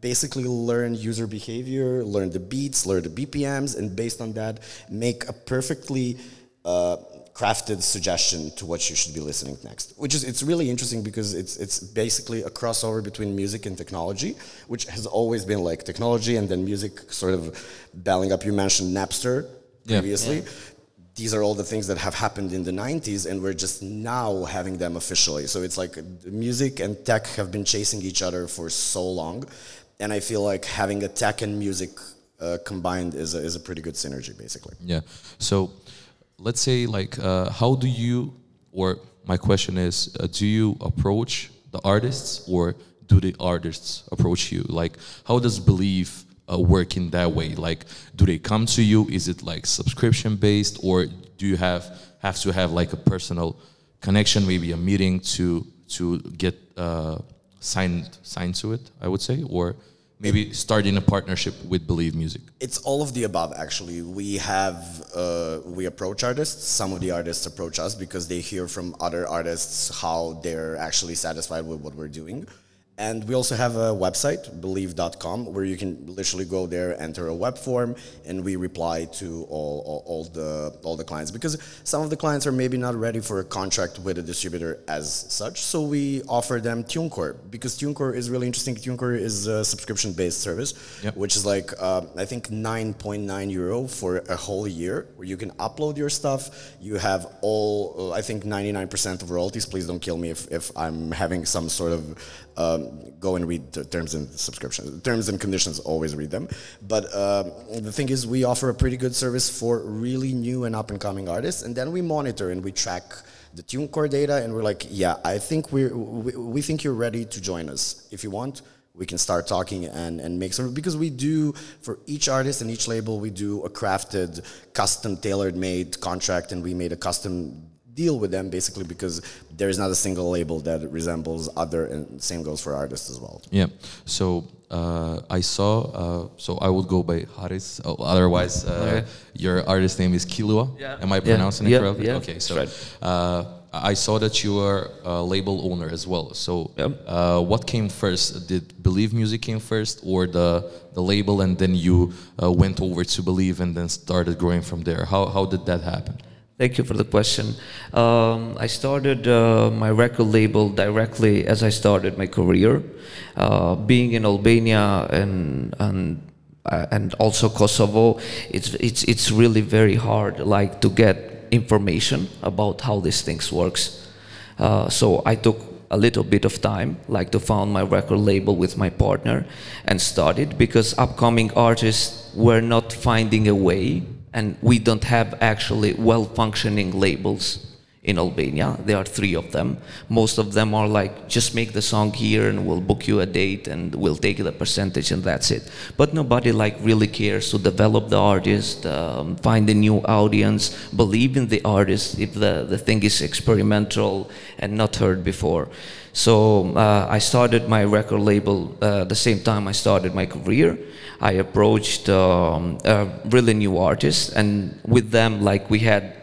basically learn user behavior, learn the beats, learn the BPMs, and based on that, make a perfectly uh, crafted suggestion to what you should be listening next. Which is it's really interesting because it's it's basically a crossover between music and technology, which has always been like technology and then music sort of belling up. You mentioned Napster previously. Yeah. These are all the things that have happened in the 90s, and we're just now having them officially. So it's like music and tech have been chasing each other for so long. And I feel like having a tech and music uh, combined is a, is a pretty good synergy, basically. Yeah. So let's say like uh, how do you or my question is uh, do you approach the artists or do the artists approach you? Like how does Believe uh, work in that way? Like do they come to you? Is it like subscription based or do you have have to have like a personal connection maybe a meeting to to get uh, signed signed to it i would say? Or maybe starting a partnership with Believe Music? It's all of the above, actually. We have uh, we approach artists. Some of the artists approach us because they hear from other artists how they're actually satisfied with what we're doing. And we also have a website, believe.com, where you can literally go there, enter a web form, and we reply to all, all, all, the, all the clients. Because some of the clients are maybe not ready for a contract with a distributor as such. So we offer them TuneCore, because TuneCore is really interesting. TuneCore is a subscription based service, yep. which is like, uh, I think, 9.9 euro for a whole year, where you can upload your stuff. You have all, uh, I think, 99% of royalties. Please don't kill me if, if I'm having some sort of um, go and read the terms and subscriptions. Terms and conditions, always read them. But um, the thing is, we offer a pretty good service for really new and up and coming artists, and then we monitor and we track the TuneCore data, and we're like, yeah, I think we, we think you're ready to join us. If you want, we can start talking and, and make some because we do for each artist and each label we do a crafted custom tailored made contract and we made a custom deal with them basically because there is not a single label that resembles other, and same goes for artists as well. Yeah. So uh, I saw. Uh, so I would go by Haris. Oh, otherwise, uh, okay. your artist name is Kilua. Yeah. Am I pronouncing yeah. it correctly? Yeah. Okay. So. Right. Uh, I saw that you are a label owner as well. So, yep. uh, what came first? Did Believe Music came first, or the the label, and then you uh, went over to Believe and then started growing from there? How how did that happen? Thank you for the question. Um, I started uh, my record label directly as I started my career. Uh, being in Albania and and uh, and also Kosovo, it's it's it's really very hard, like to get information about how these things works. Uh, so I took a little bit of time, like to found my record label with my partner, and started because upcoming artists were not finding a way and we don't have actually well-functioning labels in Albania. There are three of them. Most of them are like, just make the song here and we'll book you a date and we'll take the percentage and that's it. But nobody like really cares to develop the artist, um, find a new audience, believe in the artist if the, the thing is experimental and not heard before. So uh, I started my record label uh, the same time I started my career. I approached um, a really new artists and with them like we had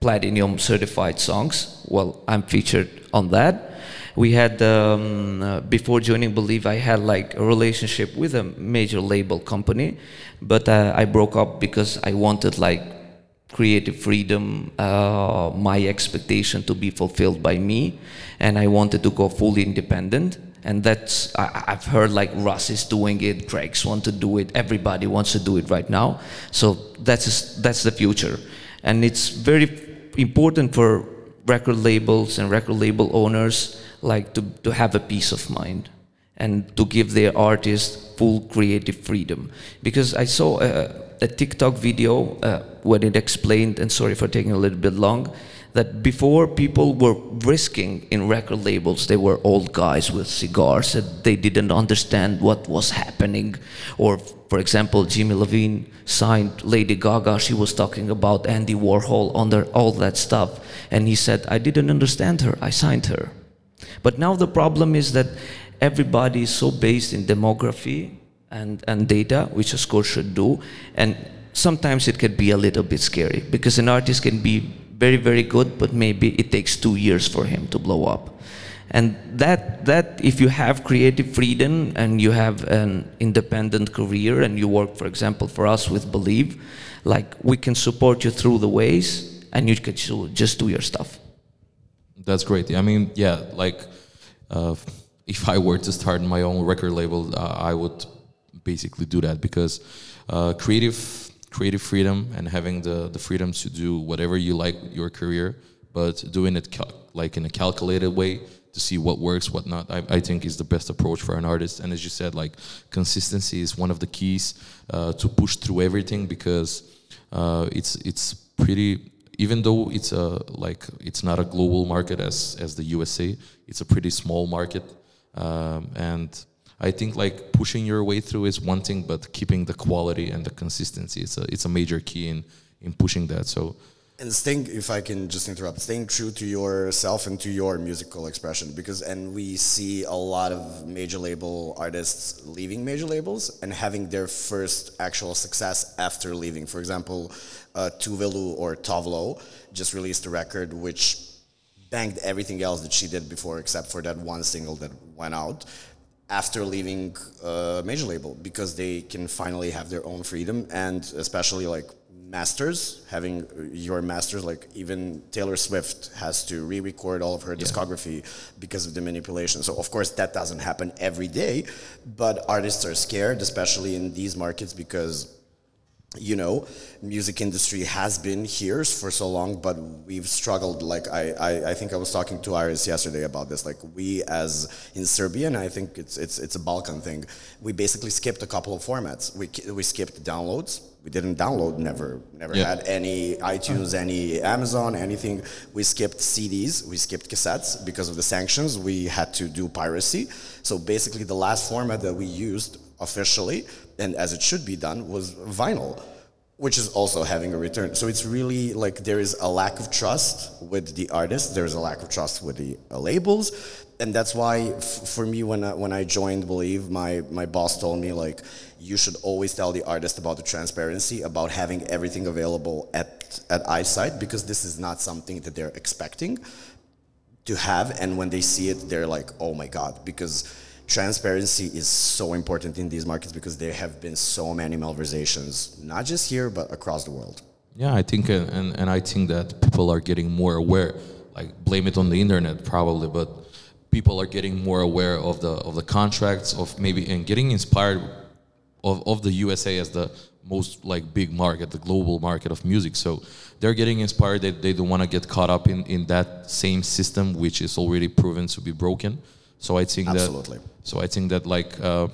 platinum certified songs. Well, I'm featured on that. We had um, uh, before joining Believe, I had like a relationship with a major label company, but uh, I broke up because I wanted like creative freedom, uh, my expectation to be fulfilled by me, and I wanted to go fully independent. And that's I, I've heard like Russ is doing it, Greg's want to do it, everybody wants to do it right now. So that's that's the future, and it's very important for record labels and record label owners like to, to have a peace of mind and to give their artists full creative freedom. Because I saw a, a TikTok video uh, when it explained, and sorry for taking a little bit long, that before people were risking in record labels, they were old guys with cigars and they didn't understand what was happening. Or, for example, Jimmy Iovine signed Lady Gaga. She was talking about Andy Warhol under all that stuff. And he said, I didn't understand her. I signed her. But now the problem is that everybody is so based in demography and, and data, which a course should do. And sometimes it can be a little bit scary because an artist can be very, very good, but maybe it takes two years for him to blow up. And that, that if you have creative freedom and you have an independent career and you work, for example, for us with Believe, like we can support you through the ways and you can just do your stuff. That's great. I mean, yeah, like uh, if I were to start my own record label, uh, I would basically do that because uh, creative creative freedom and having the, the freedom to do whatever you like with your career, but doing it like in a calculated way to see what works, what not. I, I think is the best approach for an artist. And as you said, like consistency is one of the keys uh, to push through everything because uh, it's it's pretty. Even though it's a like it's not a global market as as the USA, it's a pretty small market, um, and I think like pushing your way through is one thing, but keeping the quality and the consistency it's a it's a major key in in pushing that. So. And staying, if I can just interrupt, staying true to yourself and to your musical expression, because and we see a lot of major label artists leaving major labels and having their first actual success after leaving. For example, uh, Tuvelu or Tove Lo just released a record which banged everything else that she did before, except for that one single that went out after leaving a major label because they can finally have their own freedom and especially like masters having your masters like even taylor swift has to re-record all of her yeah. discography because of the manipulation so of course that doesn't happen every day but artists are scared especially in these markets because you know music industry has been here for so long but we've struggled like I, I, I think i was talking to iris yesterday about this like we as in serbia and i think it's it's it's a balkan thing we basically skipped a couple of formats. We we skipped downloads. We didn't download never never yeah. had any itunes any amazon anything. We skipped cds we skipped cassettes because of the sanctions. We had to do piracy. So basically the last format that we used officially and as it should be done was vinyl which is also having a return. So it's really like there is a lack of trust with the artists there's a lack of trust with the uh, labels and that's why for me when I, when I joined believe my my boss told me like you should always tell the artist about the transparency about having everything available at at eyesight because this is not something that they're expecting to have and when they see it they're like oh my god because transparency is so important in these markets because there have been so many malversations, not just here but across the world. Yeah, I think, and and I think that people are getting more aware. Like blame it on the internet probably, but people are getting more aware of the of the contracts of maybe and getting inspired of, of the USA as the most like big market, the global market of music. So they're getting inspired. They, they don't want to get caught up in, in that same system, which is already proven to be broken. So I think Absolutely. that. So I think that like uh,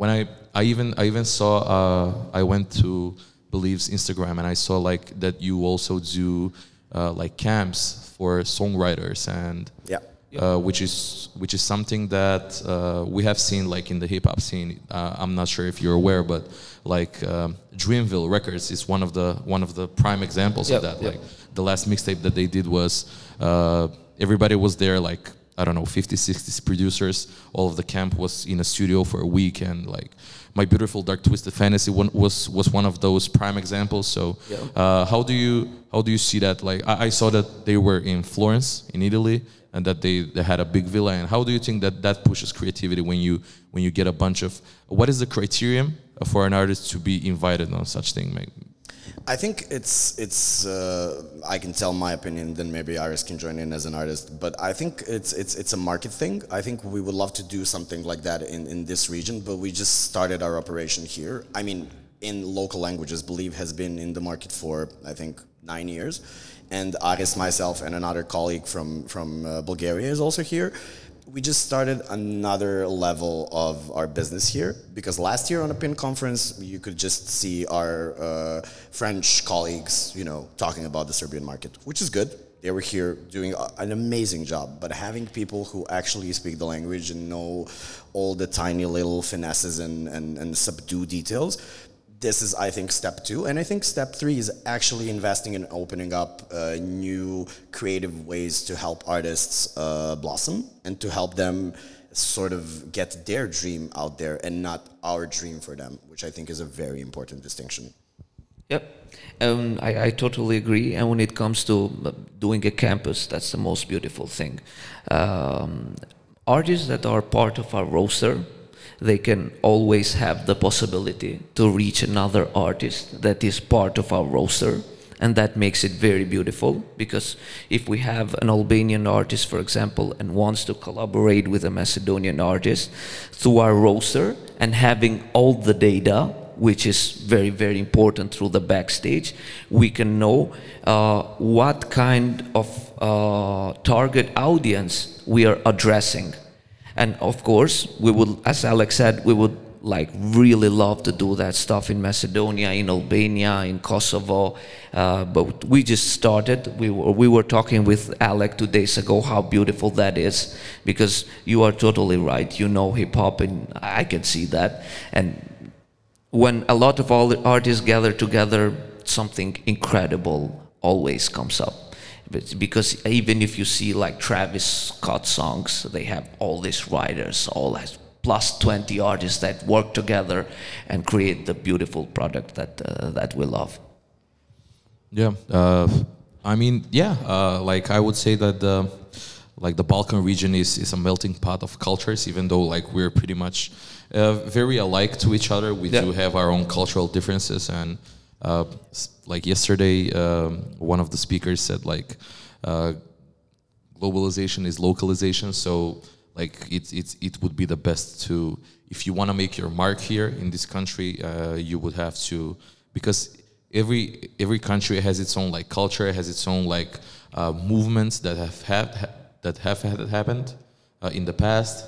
when I I even I even saw uh, I went to Believe's Instagram and I saw like that you also do uh, like camps for songwriters and Yeah. uh, which is which is something that uh, we have seen like in the hip hop scene. Uh, I'm not sure if you're aware, but like um, Dreamville Records is one of the one of the prime examples Yep, of that. yep. Like the last mixtape that they did was uh, everybody was there like I don't know 50 60 producers all of the camp was in a studio for a week and like my beautiful dark twisted fantasy one was was one of those prime examples so Yeah. uh, how do you how do you see that like I, I saw that they were in Florence in Italy and that they, they had a big villa and how do you think that that pushes creativity when you when you get a bunch of what is the criterion for an artist to be invited on such thing? I think it's it's. Uh, I can tell my opinion. Then maybe Iris can join in as an artist. But I think it's it's it's a market thing. I think we would love to do something like that in in this region. But we just started our operation here. I mean, in local languages, Believe has been in the market for I think nine years, and Aris, myself, and another colleague from from uh, Bulgaria is also here we just started another level of our business here because last year on a pin conference you could just see our uh, french colleagues you know talking about the serbian market which is good. They were here doing an amazing job but having people who actually speak the language and know all the tiny little finesses and, and, and subdue details this is i think step two and i think step three is actually investing in opening up uh, new creative ways to help artists uh, blossom and to help them sort of get their dream out there and not our dream for them which i think is a very important distinction Yep. Um, I, I totally agree. And when it comes to uh, doing a campus, that's the most beautiful thing. Um, artists that are part of our roster, they can always have the possibility to reach another artist that is part of our roster. And that makes it very beautiful because if we have an Albanian artist, for example, and wants to collaborate with a Macedonian artist through our roster and having all the data which is very very important through the backstage we can know uh, what kind of uh, target audience we are addressing and of course we would as alex said we would like really love to do that stuff in macedonia in albania in kosovo. Uh, but we just started. We were, we were talking with alec two days ago how beautiful that is because you are totally right. You know hip hop and i can see that. And when a lot of all the artists gather together, something incredible always comes up. But because even if you see like Travis Scott songs, they have all these writers, all has plus 20 artists that work together and create the beautiful product that uh, that we love. Yeah, uh, I mean, yeah, uh, like I would say that the like the Balkan region is is a melting pot of cultures. Even though like we're pretty much uh, very alike to each other, we Yeah. do have our own cultural differences. And uh, like yesterday, um, one of the speakers said like uh, globalization is localization. So like it's it's it would be the best to if you want to make your mark here in this country, uh, you would have to because every every country has its own like culture, has its own like uh, movements that have had ha- that have had happened uh, in the past,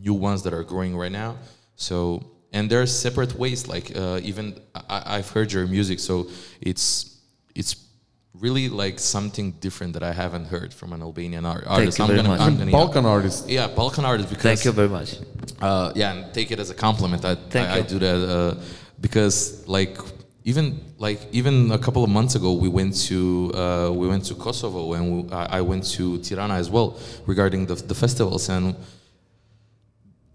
new ones that are growing right now. So and there are separate ways. Like uh, even I, I've heard your music, so it's it's really like something different that I haven't heard from an Albanian art, artist. you I'm very gonna, much. I'm gonna Balkan artist. yeah, Balkan artist because Thank you very much. uh, yeah, and take it as a compliment. I Thank I, I do that uh, because like even like even a couple of months ago we went to uh, we went to Kosovo and we, I, I went to Tirana as well regarding the the festivals and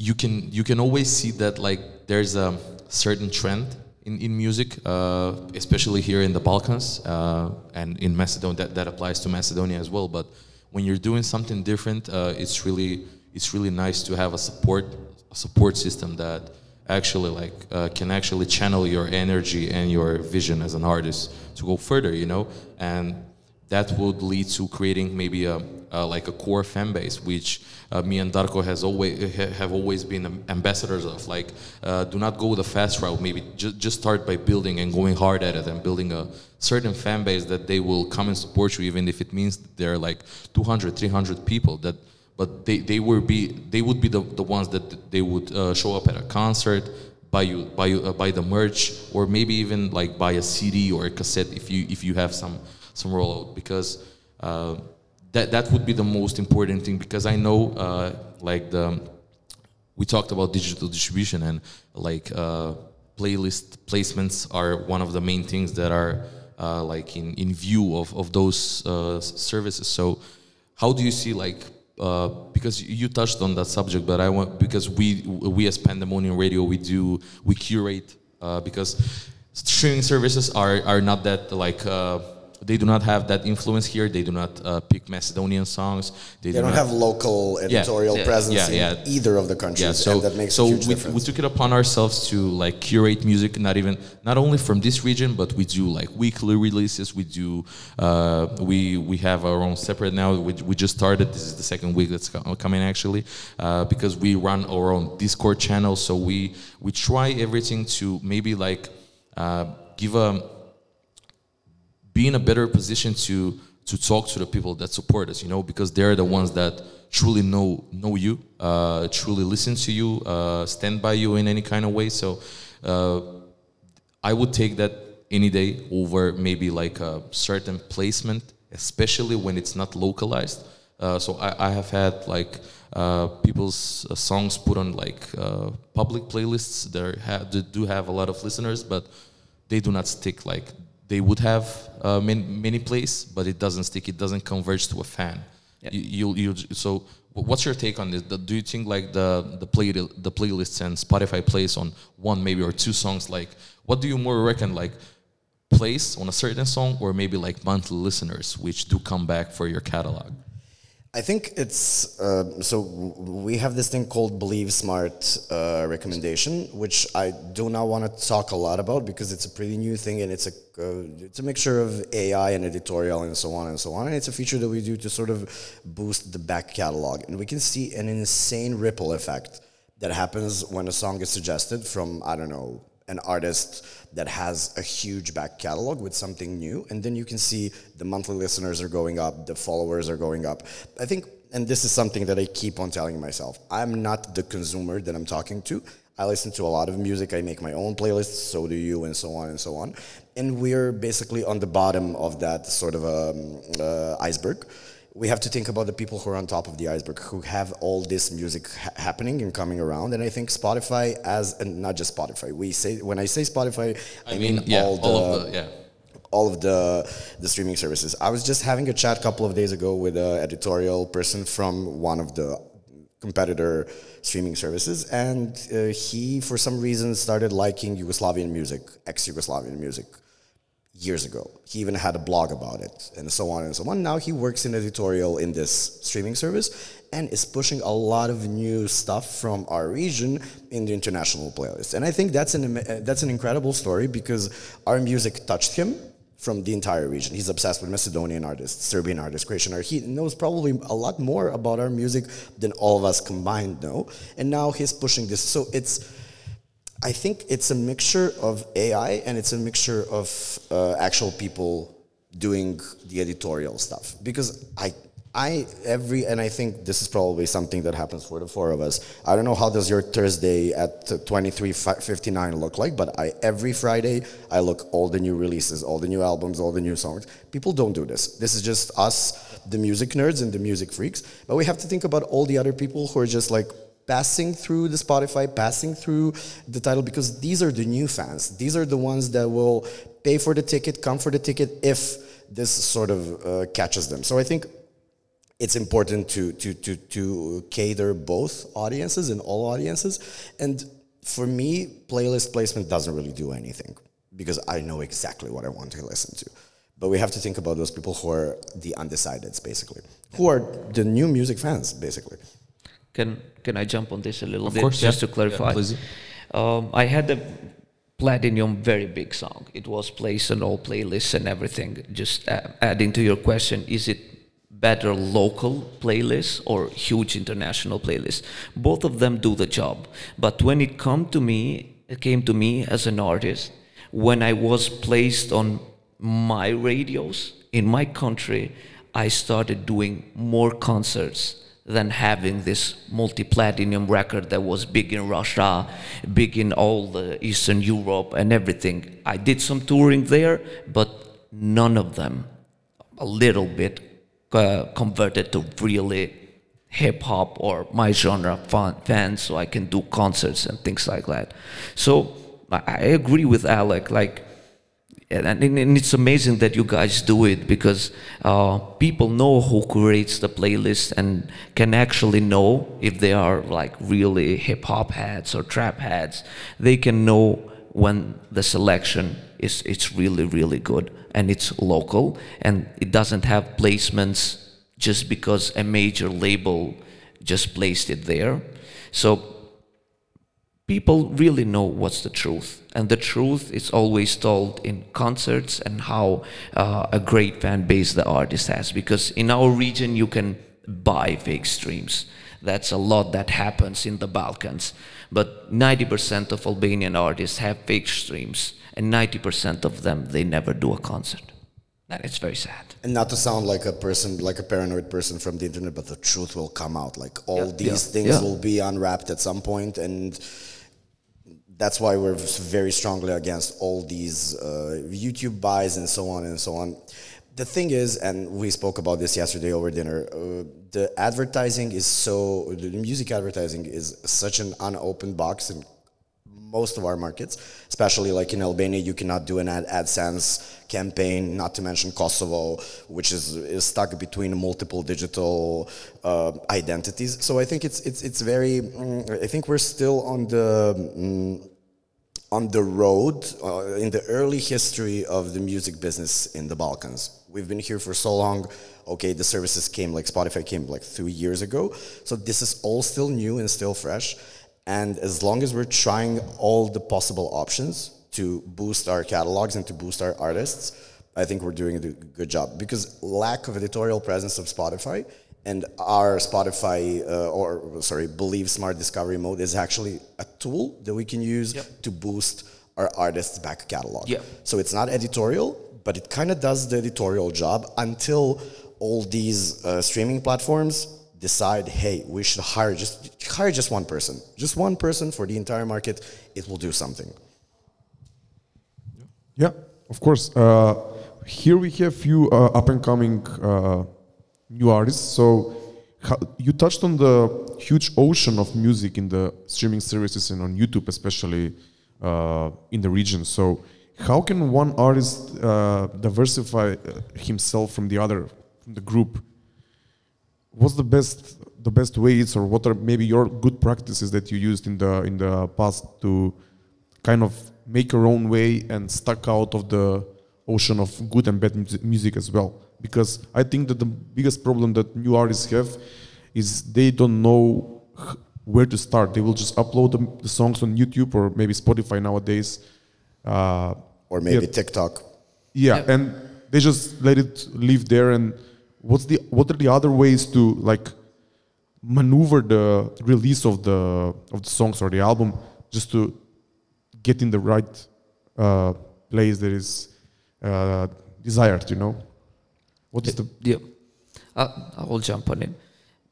you can you can always see that like there's a certain trend in, in music, uh, especially here in the Balkans uh, and in Macedonia. That, that applies to Macedonia as well. But when you're doing something different, uh, it's really it's really nice to have a support a support system that actually like uh, can actually channel your energy and your vision as an artist to go further. You know, and that would lead to creating maybe a, uh, like a core fan base, which uh, me and Darko has always ha- have always been am- ambassadors of. Like, uh, do not go the fast route. Maybe ju- just start by building and going hard at it and building a certain fan base that they will come and support you, even if it means there are like 200, 300 people that. But they, they would be they would be the, the ones that they would uh, show up at a concert, buy you buy you uh, buy the merch, or maybe even like buy a CD or a cassette if you if you have some some rollout because uh, that that would be the most important thing because I know uh, like the we talked about digital distribution and like uh, playlist placements are one of the main things that are uh, like in, in view of, of those uh, services. So how do you see like uh, because you touched on that subject but i want because we we as pandemonium radio we do we curate uh, because streaming services are are not that like uh, they do not have that influence here they do not uh, pick macedonian songs They do don't not have local editorial Yeah. presence Yeah, in yeah. either of the countries, yeah so that makes so a huge we, difference. we took it upon ourselves to like curate music not even not only from this region but we do like weekly releases we do uh, we we have our own separate now we, we just started this is the second week that's coming actually uh, because we run our own discord channel so we we try everything to maybe like uh, give a be in a better position to to talk to the people that support us you know because they're the ones that truly know know you uh, truly listen to you uh, stand by you in any kind of way. So uh, i would take that any day over maybe like a certain placement especially when it's not localized. Uh, so I, I have had like uh, people's uh, songs put on like public playlists. That, ha- that do have a lot of listeners but they do not stick like they would have uh, many, many plays, but it doesn't stick. It doesn't converge to a fan. You, you, you, so, what's your take on this? Do you think like the the play the playlists and Spotify plays on one maybe or two songs? Like, what do you more reckon? Like, plays on a certain song, or maybe like monthly listeners, which do come back for your catalog? I think it's uh, so we have this thing called Believe Smart uh, recommendation, which I do not want to talk a lot about because it's a pretty new thing and it's a uh, it's a mixture of AI and editorial and so on and so on. And it's a feature that we do to sort of boost the back catalog, and we can see an insane ripple effect that happens when a song is suggested from I don't know an artist that has a huge back catalog with something new and then you can see the monthly listeners are going up the followers are going up. I think and this is something that i keep on telling myself i'm not the consumer that i'm talking to. I listen to a lot of music i make my own playlists so do you and so on and so on. And we're basically on the bottom of that sort of um, uh, iceberg we have to think about the people who are on top of the iceberg who have all this music ha- happening and coming around. And i think spotify as and not just spotify we say when i say spotify i, mean, yeah, all the, all of the yeah. all of the the streaming services. I was just having a chat a couple of days ago with an editorial person from one of the competitor streaming services and uh, he for some reason started liking yugoslavian music ex-yugoslavian music years ago. He even had a blog about it and so on and so on. Now he works in editorial in this streaming service and is pushing a lot of new stuff from our region in the international playlist. And I think that's an that's an incredible story because our music touched him from the entire region. He's obsessed with Macedonian artists, Serbian artists, Croatian artists. He knows probably a lot more about our music than all of us combined know. And now he's pushing this. So it's I think it's a mixture of AI and it's a mixture of uh, actual people doing the editorial stuff. Because I, I every and I think this is probably something that happens for the four of us. I don't know how does your Thursday at twenty three fifty nine look like, but I every Friday I look all the new releases, all the new albums, all the new songs. People don't do this. This is just us, the music nerds and the music freaks. But we have to think about all the other people who are just like passing through the Spotify, passing through the Tidal, because these are the new fans. These are the ones that will pay for the ticket, come for the ticket if this sort of uh, catches them. So I think it's important to, to, to, to cater both audiences and all audiences. And for me, playlist placement doesn't really do anything because I know exactly what I want to listen to. But we have to think about those people who are the undecideds, basically, who are the new music fans, basically. Can can I jump on this a little Of bit course, just yeah. to clarify? Yeah, um, I had a platinum very big song. It was placed on all playlists and everything. Just uh, adding to your question, is it better local playlists or huge international playlists? Both of them do the job. But when it come to me, it came to me as an artist when I was placed on my radios in my country, I started doing more concerts than having this multi-platinum record that was big in Russia, big in all the Eastern Europe and everything. I did some touring there, but none of them a little bit uh, converted to really hip hop or my genre fan, fans, so I can do concerts and things like that. So I agree with Alec. Like, and, it's amazing that you guys do it because uh, people know who curates the playlist and can actually know if they are like really hip hop heads or trap heads. They can know when the selection is it's really really good and it's local and it doesn't have placements just because a major label just placed it there. So people really know what's the truth and the truth is always told in concerts and how uh, a great fan base the artist has because in our region you can buy fake streams that's a lot that happens in the balkans but 90% of albanian artists have fake streams and 90% of them they never do a concert and it's very sad And not to sound like a person, like a paranoid person from the internet, but the truth will come out. Like all Yeah. these Yeah. things Yeah. will be unwrapped at some point, and that's why we're very strongly against all these uh, YouTube buys and so on and so on. The thing is, and we spoke about this yesterday over dinner. Uh, the advertising is so the music advertising is such an unopened box in most of our markets, especially like in Albania, you cannot do an ad AdSense campaign, not to mention Kosovo, which is, is stuck between multiple digital uh, identities. So I think it's it's it's very. mm, I think we're still on the. mm, on the road uh, in the early history of the music business in the Balkans. We've been here for so long. Okay, the services came like Spotify came like three years ago. So this is all still new and still fresh. And as long as we're trying all the possible options to boost our catalogs and to boost our artists, I think we're doing a good job because lack of editorial presence of Spotify and our Spotify uh, or sorry, Believe Smart Discovery Mode is actually a tool that we can use to boost our artists' back catalog. Yep. So it's not editorial, but it kind of does the editorial job until all these uh, streaming platforms decide, hey, we should hire just hire just one person, just one person for the entire market. It will do something. Yeah, of course. Uh, here we have few uh, up and coming uh, new artists. So how, you touched on the huge ocean of music in the streaming services and on YouTube, especially uh, in the region. So how can one artist uh, diversify uh, himself from the other, from the group? What's the best the best ways, or what are maybe your good practices that you used in the in the past to kind of make your own way and stuck out of the ocean of good and bad music as well because i think that the biggest problem that new artists have is they don't know where to start they will just upload the, the songs on youtube or maybe spotify nowadays uh, Or maybe yeah, TikTok. yeah, Yep. and they just let it live there. And what's the what are the other ways to like maneuver the release of the of the songs or the album just to get in the right uh, place that is uh, desired? You know, what is the Yeah, I, I will jump on it.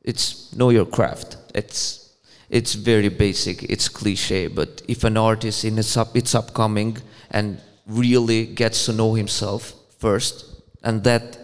It's know your craft. It's it's very basic. It's cliche, but if an artist in its up it's upcoming and really gets to know himself first, and that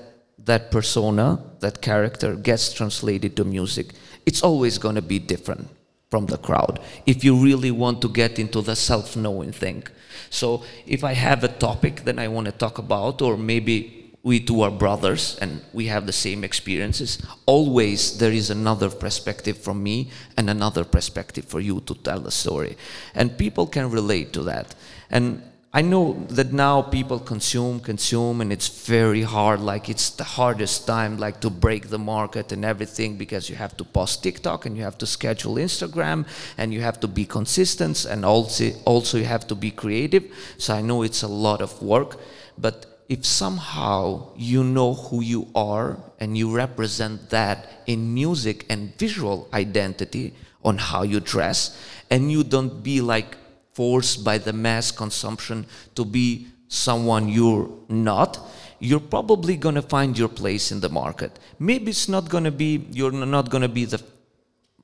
that persona, that character gets translated to music, it's always going to be different from the crowd if you really want to get into the self-knowing thing. So if I have a topic that I want to talk about, or maybe we two are brothers and we have the same experiences, always there is another perspective from me and another perspective for you to tell the story. And people can relate to that. And I know that now people consume, consume, and it's very hard. Like it's the hardest time, like to break the market and everything, because you have to post TikTok and you have to schedule Instagram and you have to be consistent and also also you have to be creative. So I know it's a lot of work, but if somehow you know who you are and you represent that in music and visual identity on how you dress, and you don't be like forced by the mass consumption to be someone you're not, you're probably going to find your place in the market. Maybe it's not going to be, you're not going to be the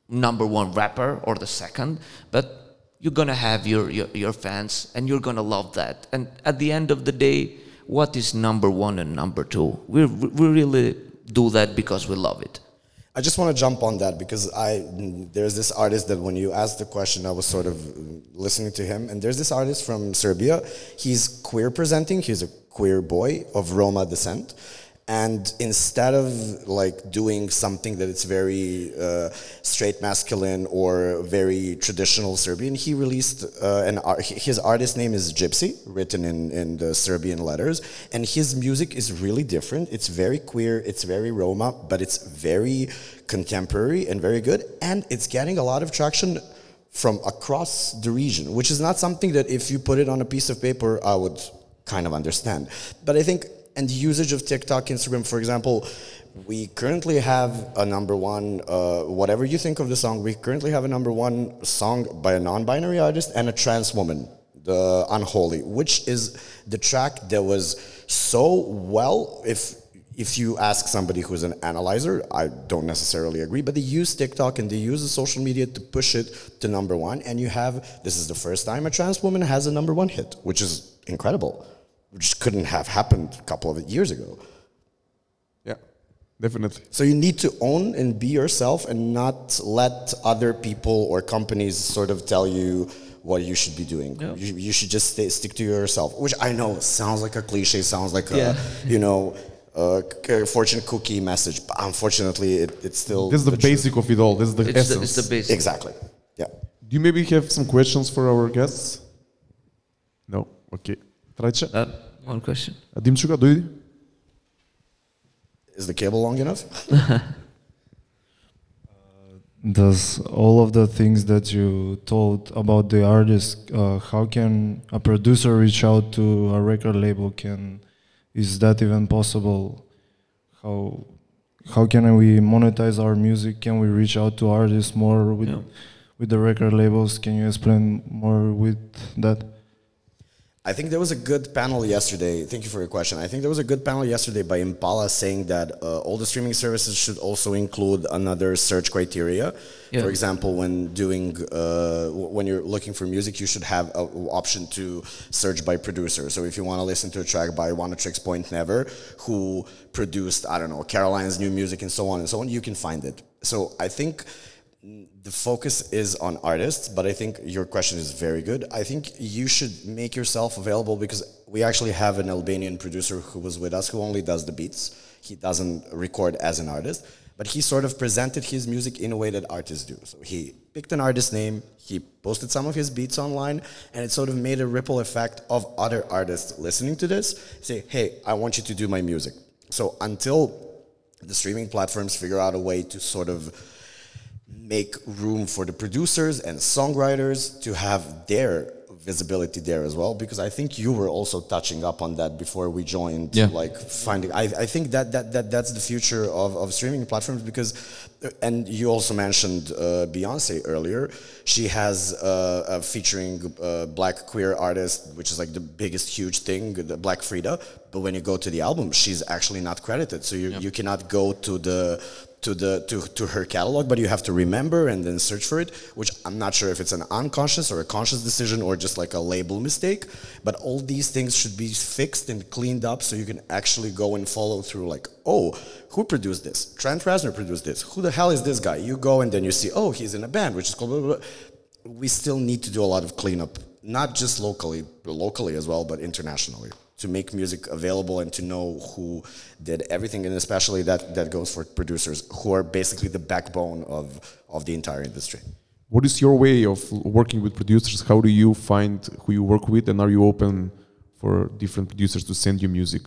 number one rapper or the second, but you're going to have your, your, your fans and you're going to love that. And at the end of the day, what is number one and number two. We we really do that because we love it. I just want to jump on that because I there's this artist that when you asked the question, I was sort of listening to him, and there's this artist from Serbia. He's queer presenting. He's a queer boy of Roma descent, and instead of like doing something that it's very uh, straight masculine or very traditional Serbian, he released uh, an his artist name is Gypsy, written in in the Serbian letters, and his music is really different. It's very queer, it's very Roma, but it's very contemporary and very good, and it's getting a lot of traction from across the region, which is not something that if you put it on a piece of paper, I would kind of understand. But I think and the usage of TikTok, Instagram, for example, we currently have a number one, uh, whatever you think of the song, we currently have a number one song by a non binary artist and a trans woman, the Unholy, which is the track that was so well, if if you ask somebody who's an analyzer, I don't necessarily agree, but they use TikTok and they use the social media to push it to number one. And you have this is the first time a trans woman has a number one hit, which is incredible which couldn't have happened a couple of years ago. Yeah, definitely. So you need to own and be yourself and not let other people or companies sort of tell you what you should be doing. Yeah. You, you should just stay, stick to yourself, which I know sounds like a cliche, sounds like Yeah. a, you know, a c- fortune cookie message, but unfortunately it, it's still This is the, truth. basic of it all. This is the It's the, essence. it's the basic. Exactly. Yeah. Do you maybe have some questions for our guests? No? Okay. Trajče? Uh, one question. Uh, Dimčuka, dojdi. Is the cable long enough? Uh, does all of the things that you told about the artist, uh, how can a producer reach out to a record label? Can is that even possible? How how can we monetize our music? Can we reach out to artists more with yeah. with the record labels? Can you explain more with that? I think there was a good panel yesterday. Thank you for your question. I think there was a good panel yesterday by Impala saying that uh, all the streaming services should also include another search criteria. Yeah. For example, when doing uh, when you're looking for music, you should have an option to search by producer. So if you want to listen to a track by Oneohtrix Point Never, who produced I don't know Caroline's new music and so on and so on, you can find it. So I think the focus is on artists, but I think your question is very good. I think you should make yourself available because we actually have an Albanian producer who was with us who only does the beats. He doesn't record as an artist, but he sort of presented his music in a way that artists do. So he picked an artist name, he posted some of his beats online, and it sort of made a ripple effect of other artists listening to this say, hey, I want you to do my music. So until the streaming platforms figure out a way to sort of make room for the producers and songwriters to have their visibility there as well because i think you were also touching up on that before we joined Yeah. like finding I, I think that, that that that's the future of, of streaming platforms because uh, and you also mentioned uh, beyonce earlier. She has uh, a featuring uh, black queer artist which is like the biggest huge thing the black Freedia. But when you go to the album she's actually not credited. So you, you cannot go to the to the to, to her catalog, but you have to remember and then search for it, which I'm not sure if it's an unconscious or a conscious decision or just like a label mistake. But all these things should be fixed and cleaned up so you can actually go and follow through like, oh, who produced this? Trent Reznor produced this. Who the hell is this guy? You go and then you see, oh, he's in a band, which is called blah, blah, blah. We still need to do a lot of cleanup, not just locally, locally as well, but internationally to make music available and to know who did everything and especially that that goes for producers who are basically the backbone of of the entire industry What is your way of working with producers? How do you find who you work with, and are you open for different producers to send you music?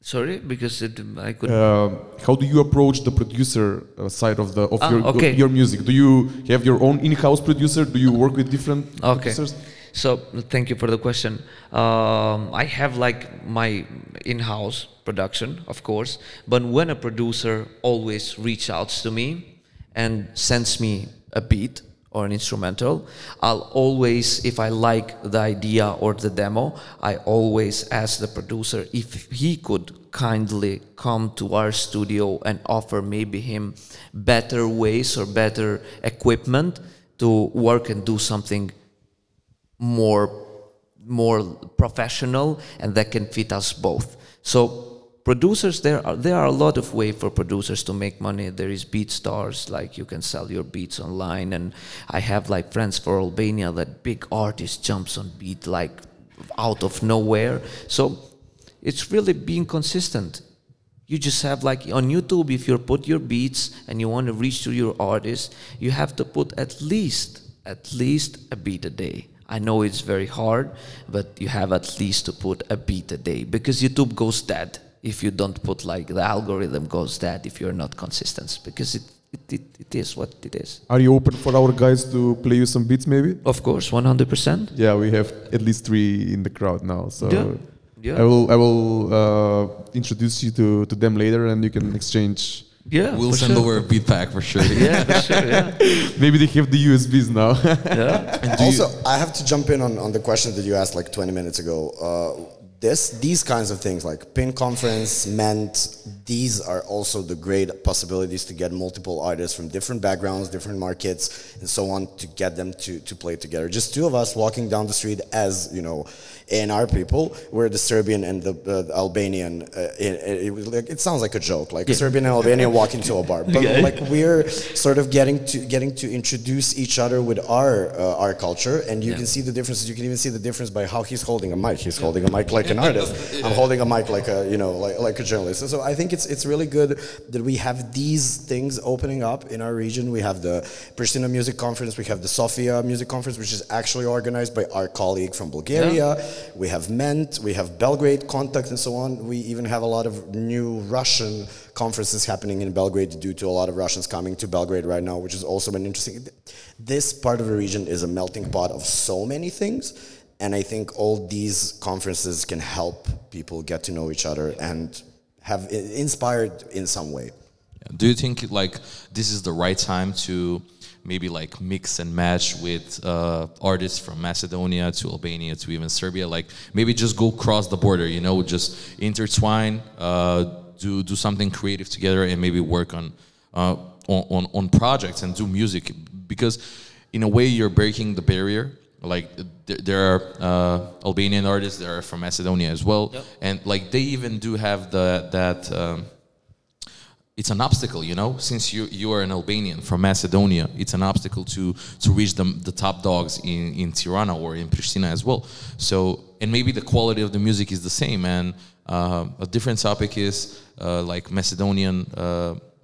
Sorry, because it, I could. Uh, how do you approach the producer uh, side of the of Ah, your okay. your music? Do you have your own in-house producer? Do you work with different Okay. producers? So thank you for the question. Um, I have like my in-house production, of course, but when a producer always reach out to me and sends me a beat or an instrumental, I'll always, if I like the idea or the demo, I always ask the producer if he could kindly come to our studio and offer maybe him better ways or better equipment to work and do something more more professional and that can fit us both. So producers there are there are a lot of way for producers to make money. There is BeatStars like you can sell your beats online. And i have like friends for albania that big artist jumps on beat like out of nowhere. So it's really being consistent. You just have like on youtube if you put your beats and you want to reach to your artist you have to put at least at least a beat a day I know it's very hard, but you have at least to put a beat a day because YouTube goes dead if you don't put like the algorithm goes dead if you're not consistent because it, it, it, it is what it is. Are you open for our guys to play you some beats maybe? Of course, 100%. Yeah, we have at least three in the crowd now. So Yeah. Yeah. I will I will uh, introduce you to, to them later and you can exchange. Yeah, We'll send sure. over a beat pack for sure. Yeah, for sure. Yeah. Maybe they have the USBs now. yeah. also, I have to jump in on, on the question that you asked like 20 minutes ago. Uh, this, these kinds of things like pin conference, meant, these are also the great possibilities to get multiple artists from different backgrounds, different markets, and so on to get them to, to play together. Just two of us walking down the street as, you know, A&R people, we're the Serbian and the, uh, the Albanian. Uh, it, it, was like, it sounds like a joke, like a Serbian and Albanian walk into a bar. But Yeah. like we're sort of getting to getting to introduce each other with our uh, our culture, and you Yeah. can see the differences. You can even see the difference by how he's holding a mic. He's holding a mic like an artist. I'm holding a mic like a you know like, like a journalist. So, so I think it's it's really good that we have these things opening up in our region. We have the Pristina Music Conference. We have the Sofia Music Conference, which is actually organized by our colleague from Bulgaria. We have Ment. We have Belgrade Contact, and so on. We even have a lot of new Russian conferences happening in Belgrade due to a lot of Russians coming to Belgrade right now, which has also been interesting. This part of the region is a melting pot of so many things, and I think all these conferences can help people get to know each other and have inspired in some way. Do you think like this is the right time to maybe like mix and match with uh, artists from Macedonia to Albania to even Serbia? Like maybe just go cross the border, you know, just intertwine, uh, do do something creative together, and maybe work on uh, on, on on projects and do music because in a way you're breaking the barrier. Like there, there are uh, Albanian artists that are from Macedonia as well, and like they even do have the that. Um, it's an obstacle, you know. Since you you are an Albanian from Macedonia, it's an obstacle to to reach the the top dogs in in Tirana or in Pristina as well. So and maybe the quality of the music is the same. And uh, a different topic is uh, like Macedonian.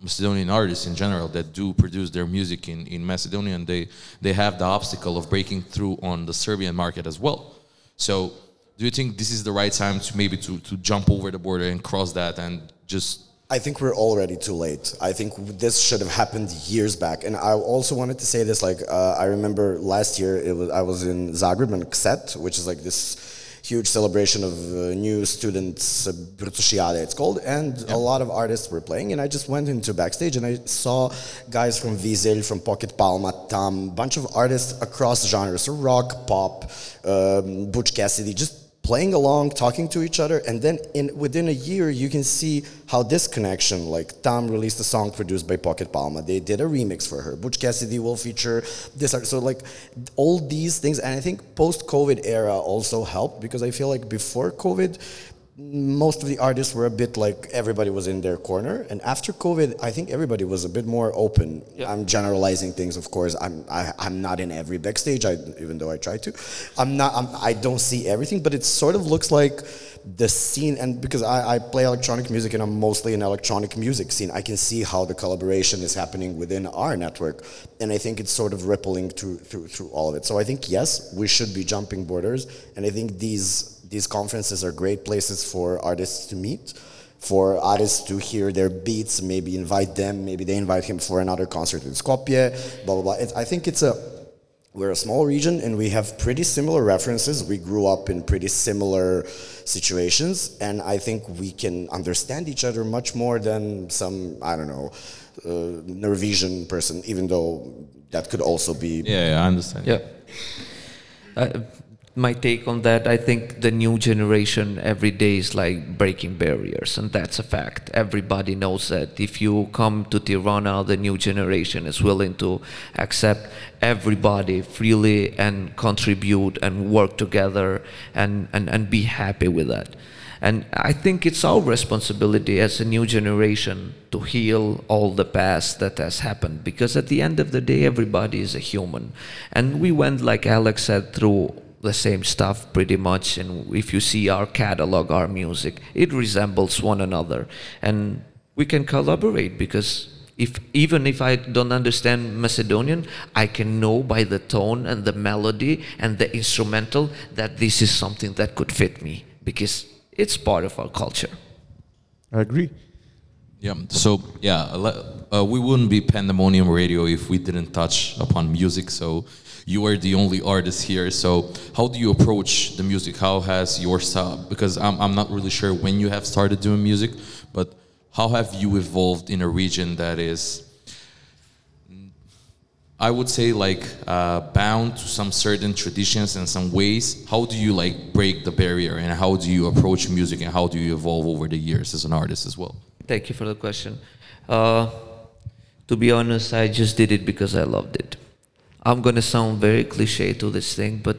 Macedonian artists in general that do produce their music in, in Macedonia and they, they have the obstacle of breaking through on the Serbian market as well. So do you think this is the right time to maybe to, to jump over the border and cross that and just I think we're already too late. I think this should have happened years back. And I also wanted to say this, like uh, I remember last year it was I was in Zagreb and Kset, which is like this huge celebration of uh, new students, uh, it's called, and a lot of artists were playing. And I just went into backstage and I saw guys from Vizel, from Pocket Palma, Tam, bunch of artists across genres, so rock, pop, um, Butch Cassidy, just playing along, talking to each other, and then in within a year you can see how this connection, like Tom released a song produced by Pocket Palma, they did a remix for her. Butch Cassidy will feature this. So like all these things, and I think post-COVID era also helped because I feel like before COVID, most of the artists were a bit like everybody was in their corner. And after covid i think everybody was a bit more open. I'm generalizing things of course. I'm I, i'm not in every backstage I, even though i try to. I'm not I'm, i don't see everything but it sort of looks like the scene and because I, I play electronic music and i'm mostly an electronic music scene i can see how the collaboration is happening within our network. And i think it's sort of rippling through through, through all of it. So i think yes we should be jumping borders and i think these these conferences are great places for artists to meet for artists to hear their beats maybe invite them maybe they invite him for another concert in skopje blah blah blah. It, i think it's a we're a small region and we have pretty similar references. We grew up in pretty similar situations and i think we can understand each other much more than some i don't know uh, norwegian person even though that could also be yeah, yeah I understand. Yeah. Uh, my take on that, I think the new generation every day is like breaking barriers, and that's a fact. Everybody knows that. If you come to Tirana, the new generation is willing to accept everybody freely and contribute and work together and, and, and be happy with that. And I think it's our responsibility as a new generation to heal all the past that has happened because at the end of the day, everybody is a human. And we went, like Alex said, through the same stuff pretty much. And if you see our catalog, our music, it resembles one another. And we can collaborate because if even if I don't understand Macedonian, I can know by the tone and the melody and the instrumental that this is something that could fit me because it's part of our culture. I agree. Yeah. So yeah, uh, we wouldn't be Pandemonium Radio if we didn't touch upon music. So you are the only artist here. So how do you approach the music? How has your style? Because I'm I'm not really sure when you have started doing music, but how have you evolved in a region that is I would say like uh, bound to some certain traditions and some ways. How do you like break the barrier and how do you approach music and how do you evolve over the years as an artist as well? Thank you for the question. Uh, to be honest, I just did it because I loved it. I'm gonna sound very cliche to this thing, but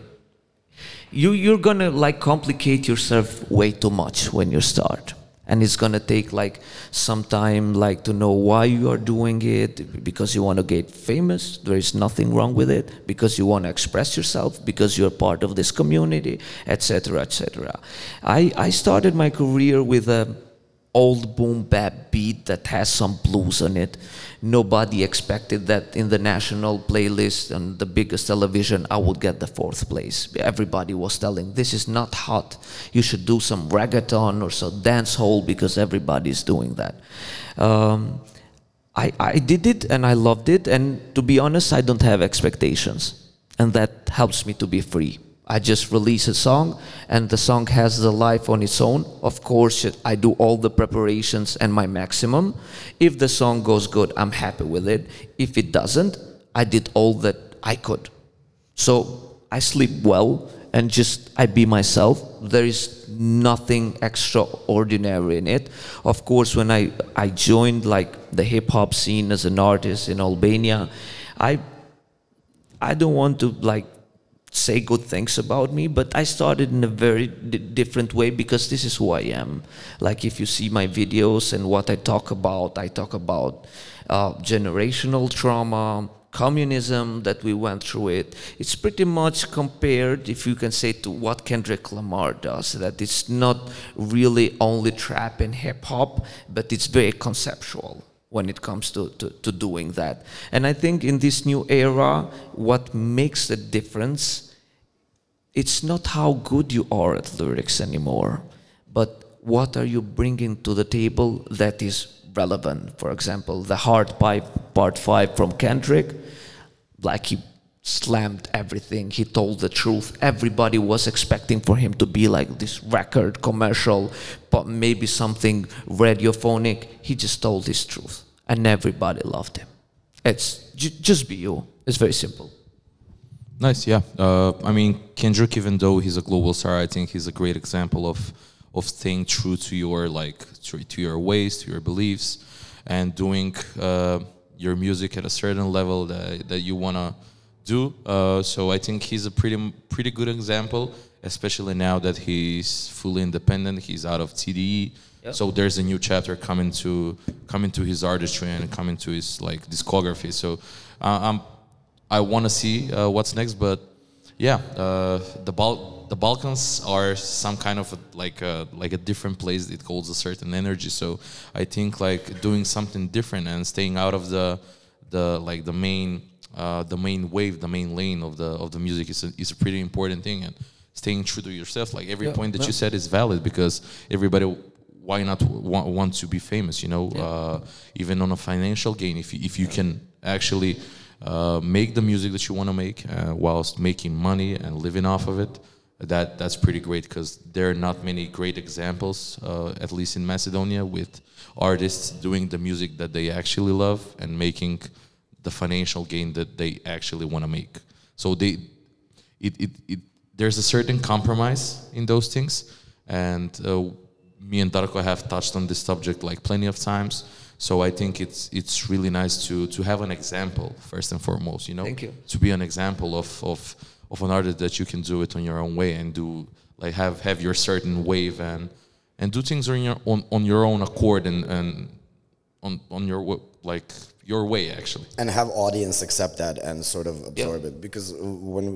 you you're gonna like complicate yourself way too much when you start. And it's to take like some time like to know why you are doing it because you want to get famous there is nothing wrong with it because you want to express yourself because you're part of this community etc etc i i started my career with a old boom bap beat that has some blues on it. Nobody expected that in the national playlist and the biggest television I would get the fourth place. Everybody was telling this is not hot. You should do some reggaeton or some dance hall because everybody's doing that. Um, I, I did it and I loved it and to be honest I don't have expectations and that helps me to be free. I just release a song and the song has the life on its own. Of course, I do all the preparations and my maximum. If the song goes good, I'm happy with it. If it doesn't, I did all that I could. So I sleep well and just I be myself. There is nothing extraordinary in it. Of course, when I, I joined like the hip hop scene as an artist in Albania, I I don't want to like say good things about me, but I started in a very different way because this is who I am. Like if you see my videos and what I talk about, I talk about uh, generational trauma, communism that we went through it. It's pretty much compared, if you can say, to what Kendrick Lamar does. That it's not really only trap and hip hop, but it's very conceptual when it comes to, to, to, doing that. And I think in this new era, what makes the difference, it's not how good you are at lyrics anymore, but what are you bringing to the table that is relevant. For example, the Heart pipe part five from Kendrick, he slammed everything. He told the truth. Everybody was expecting for him to be like this record commercial, but maybe something radiophonic. He just told his truth, and everybody loved him. It's just be you. It's very simple. Nice, yeah. Uh, I mean, Kendrick, even though he's a global star, I think he's a great example of of staying true to your like to your ways, to your beliefs, and doing uh, your music at a certain level that that you wanna do. Uh, so I think he's a pretty pretty good example, especially now that he's fully independent. He's out of TDE. Yep. So there's a new chapter coming to coming to his artistry and coming to his like discography. So uh, I'm I want to see uh, what's next, but yeah, uh, the Bal- the Balkans are some kind of a, like a, like a different place. It holds a certain energy. So I think like doing something different and staying out of the the like the main uh, the main wave, the main lane of the of the music is a, is a pretty important thing, and staying true to yourself. Like every yeah, point that yeah. you said is valid because everybody. Why not want, want to be famous? You know, yeah. uh, even on a financial gain, if you, if you can actually uh, make the music that you want to make uh, whilst making money and living off of it, that that's pretty great because there are not many great examples, uh, at least in Macedonia, with artists doing the music that they actually love and making the financial gain that they actually want to make. So they, it, it, it there's a certain compromise in those things, and uh, me and Darko have touched on this subject like plenty of times. So I think it's it's really nice to to have an example first and foremost. You know, Thank you. to be an example of of of an artist that you can do it on your own way and do like have have your certain wave and and do things on your on, on your own accord and and on on your like your way actually. and have audience accept that and sort of absorb it because when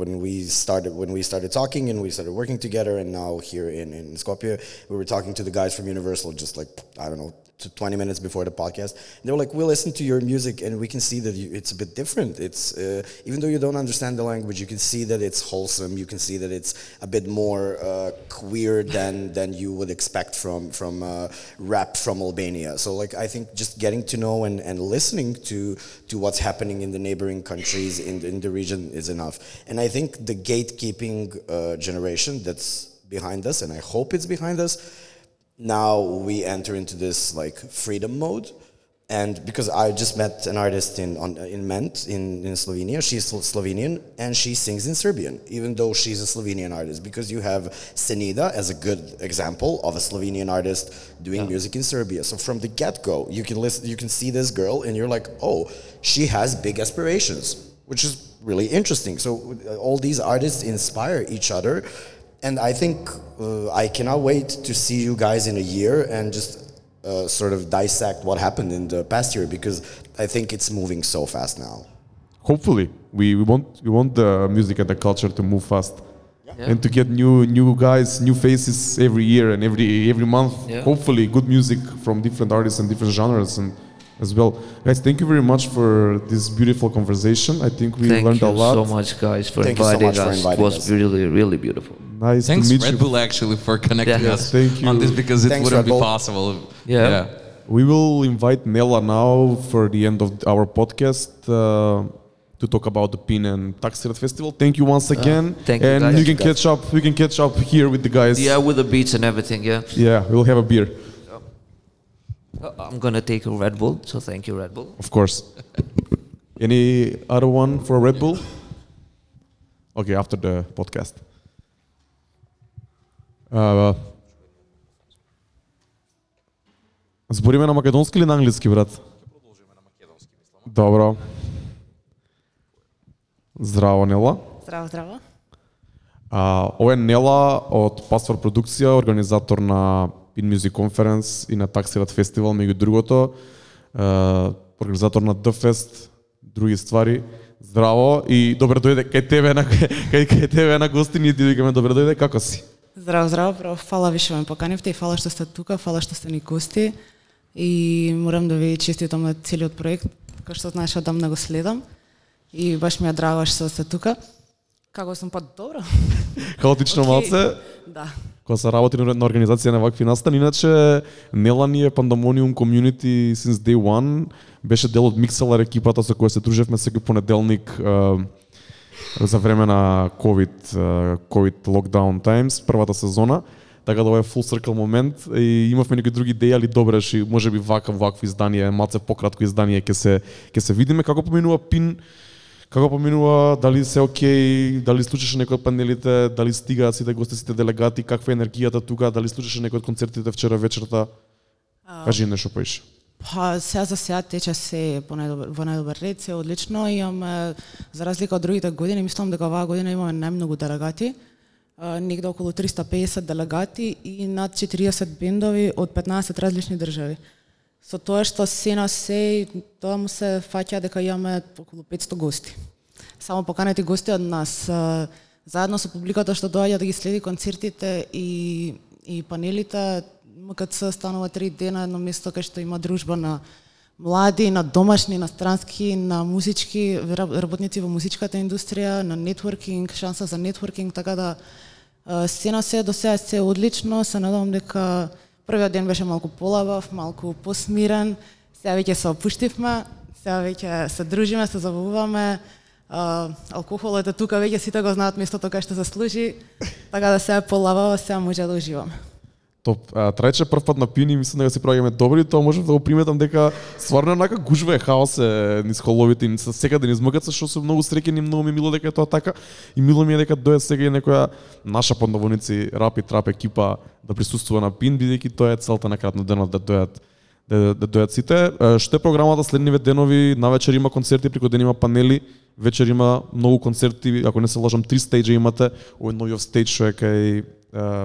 when we started when we started talking and we started working together and now here in in Skopje we were talking to the guys from Universal just like I don't know to 20 minutes before the podcast. And they were like we listen to your music and we can see that you, it's a bit different. It's uh, even though you don't understand the language you can see that it's wholesome. You can see that it's a bit more uh, queer than than you would expect from from uh, rap from Albania. So like I think just getting to know and, and listening to to what's happening in the neighboring countries in, in the region is enough. And I think the gatekeeping uh, generation that's behind us and I hope it's behind us now we enter into this like freedom mode and because I just met an artist in on, in Ment in, in Slovenia, she's Slovenian and she sings in Serbian, even though she's a Slovenian artist. Because you have Senidah as a good example of a Slovenian artist doing music in Serbia. So from the get go, you can listen, you can see this girl, and you're like, oh, she has big aspirations, which is really interesting. So uh, all these artists inspire each other, and I think uh, I cannot wait to see you guys in a year and just uh, sort of dissect what happened in the past year because I think it's moving so fast now. Hopefully, we, we want we want the music and the culture to move fast. Yeah. And to get new new guys, new faces every year and every every month. Yeah. Hopefully, good music from different artists and different genres and as well. Guys, thank you very much for this beautiful conversation. I think we Thank learned a lot. so much, guys, for Thank you so inviting much for us. inviting it was us. really, really beautiful. Nice Thanks to meet Red you. Bull actually for connecting Yeah. us Thank on this because it Thanks, wouldn't Red be possible. Yeah. We will invite Nela now for the end of our podcast uh, to talk about the Pin and Taksirat Festival. Thank you once again. Uh, thank you, and guys. you can guys. catch up. We can catch up here with the guys. Yeah, with the beats and everything, yeah. Yeah, we'll have a beer, Uh, I'm gonna take a Red Bull, so thank you, Red Bull. of course. Any other one for Red Bull? Okay, after the podcast. Збориме на македонски или на англиски, брат? Добро. Здраво, Нела. Здраво, здраво. А, ова е Нела од Паствар продукција, организатор на Pin Music Conference и на Taxirat Festival, меѓу другото. А, организатор на The Fest, други ствари. Здраво и добре дојде кај тебе на кај, кај тебе на гости, ние ти викаме добре дојде, како си? Здраво, здраво. Прво, фала ви што ме поканивте и фала што сте тука, фала што сте ни гости. И морам да ви честитам на целиот проект, кој што знаеш одамна го следам. И баш ми е драго што сте тука. Како сум па добро? Хаотично Океј. малце, Да. кога се работи на организација на вакви настани, иначе Нела ни е Pandemonium Community since day one, беше дел од Mixelar екипата со која се дружевме секој понеделник е, за време на COVID, COVID lockdown times, првата сезона. Така да ова е full circle момент и имавме некои други идеи, али добре, ши, може би вака вакво издание, малце пократко издание ќе се ќе се видиме како поминува пин Како поминува, дали се окей, дали слушаше некој од панелите, дали стигаат сите гости, сите делегати, каква е енергијата тука, дали слушаше некој од концертите вчера вечерта? Кажи нешто поише. Па сега за сега тече се по најдобар, во најдобар ред, се одлично. Имам, за разлика од другите години, мислам дека оваа година имаме најмногу делегати. Негде околу 350 делегати и над 40 бендови од 15 различни држави. Со тоа што се на се, тоа му се фаќа дека имаме околу 500 гости. Само поканети гости од нас, заедно со публиката што доаѓа да ги следи концертите и, и панелите, МКЦ станува три дена едно место кај што има дружба на млади, на домашни, на странски, на музички, работници во музичката индустрија, на нетворкинг, шанса за нетворкинг, така да сцена се до сега се одлично, се надевам дека првиот ден беше малку полабав, малку посмирен, сега веќе се опуштивме, сега веќе се дружиме, се забавуваме, а, алкохолот е тука, веќе сите го знаат местото кај што се служи, така да сега полабава, сега може да уживаме. Топ. А, трајче прв пат на пини, мислам дека се проаѓаме добри, тоа можев да го приметам дека стварно онака гужва е хаос е низ холовите, низ секаде низ мгц што се многу среќен и многу ми мило дека е тоа така. И мило ми е дека дојде сега и некоја наша подновоници рап и трап екипа да присуствува на пин, бидејќи тоа е целта на кратно денот да дојат да, да дојат сите. Што е програмата следниве денови? Навечер има концерти, преку ден има панели, вечер има многу концерти, ако не се лажам, три стейджа имате. Овој новиот стейдж што е кај е,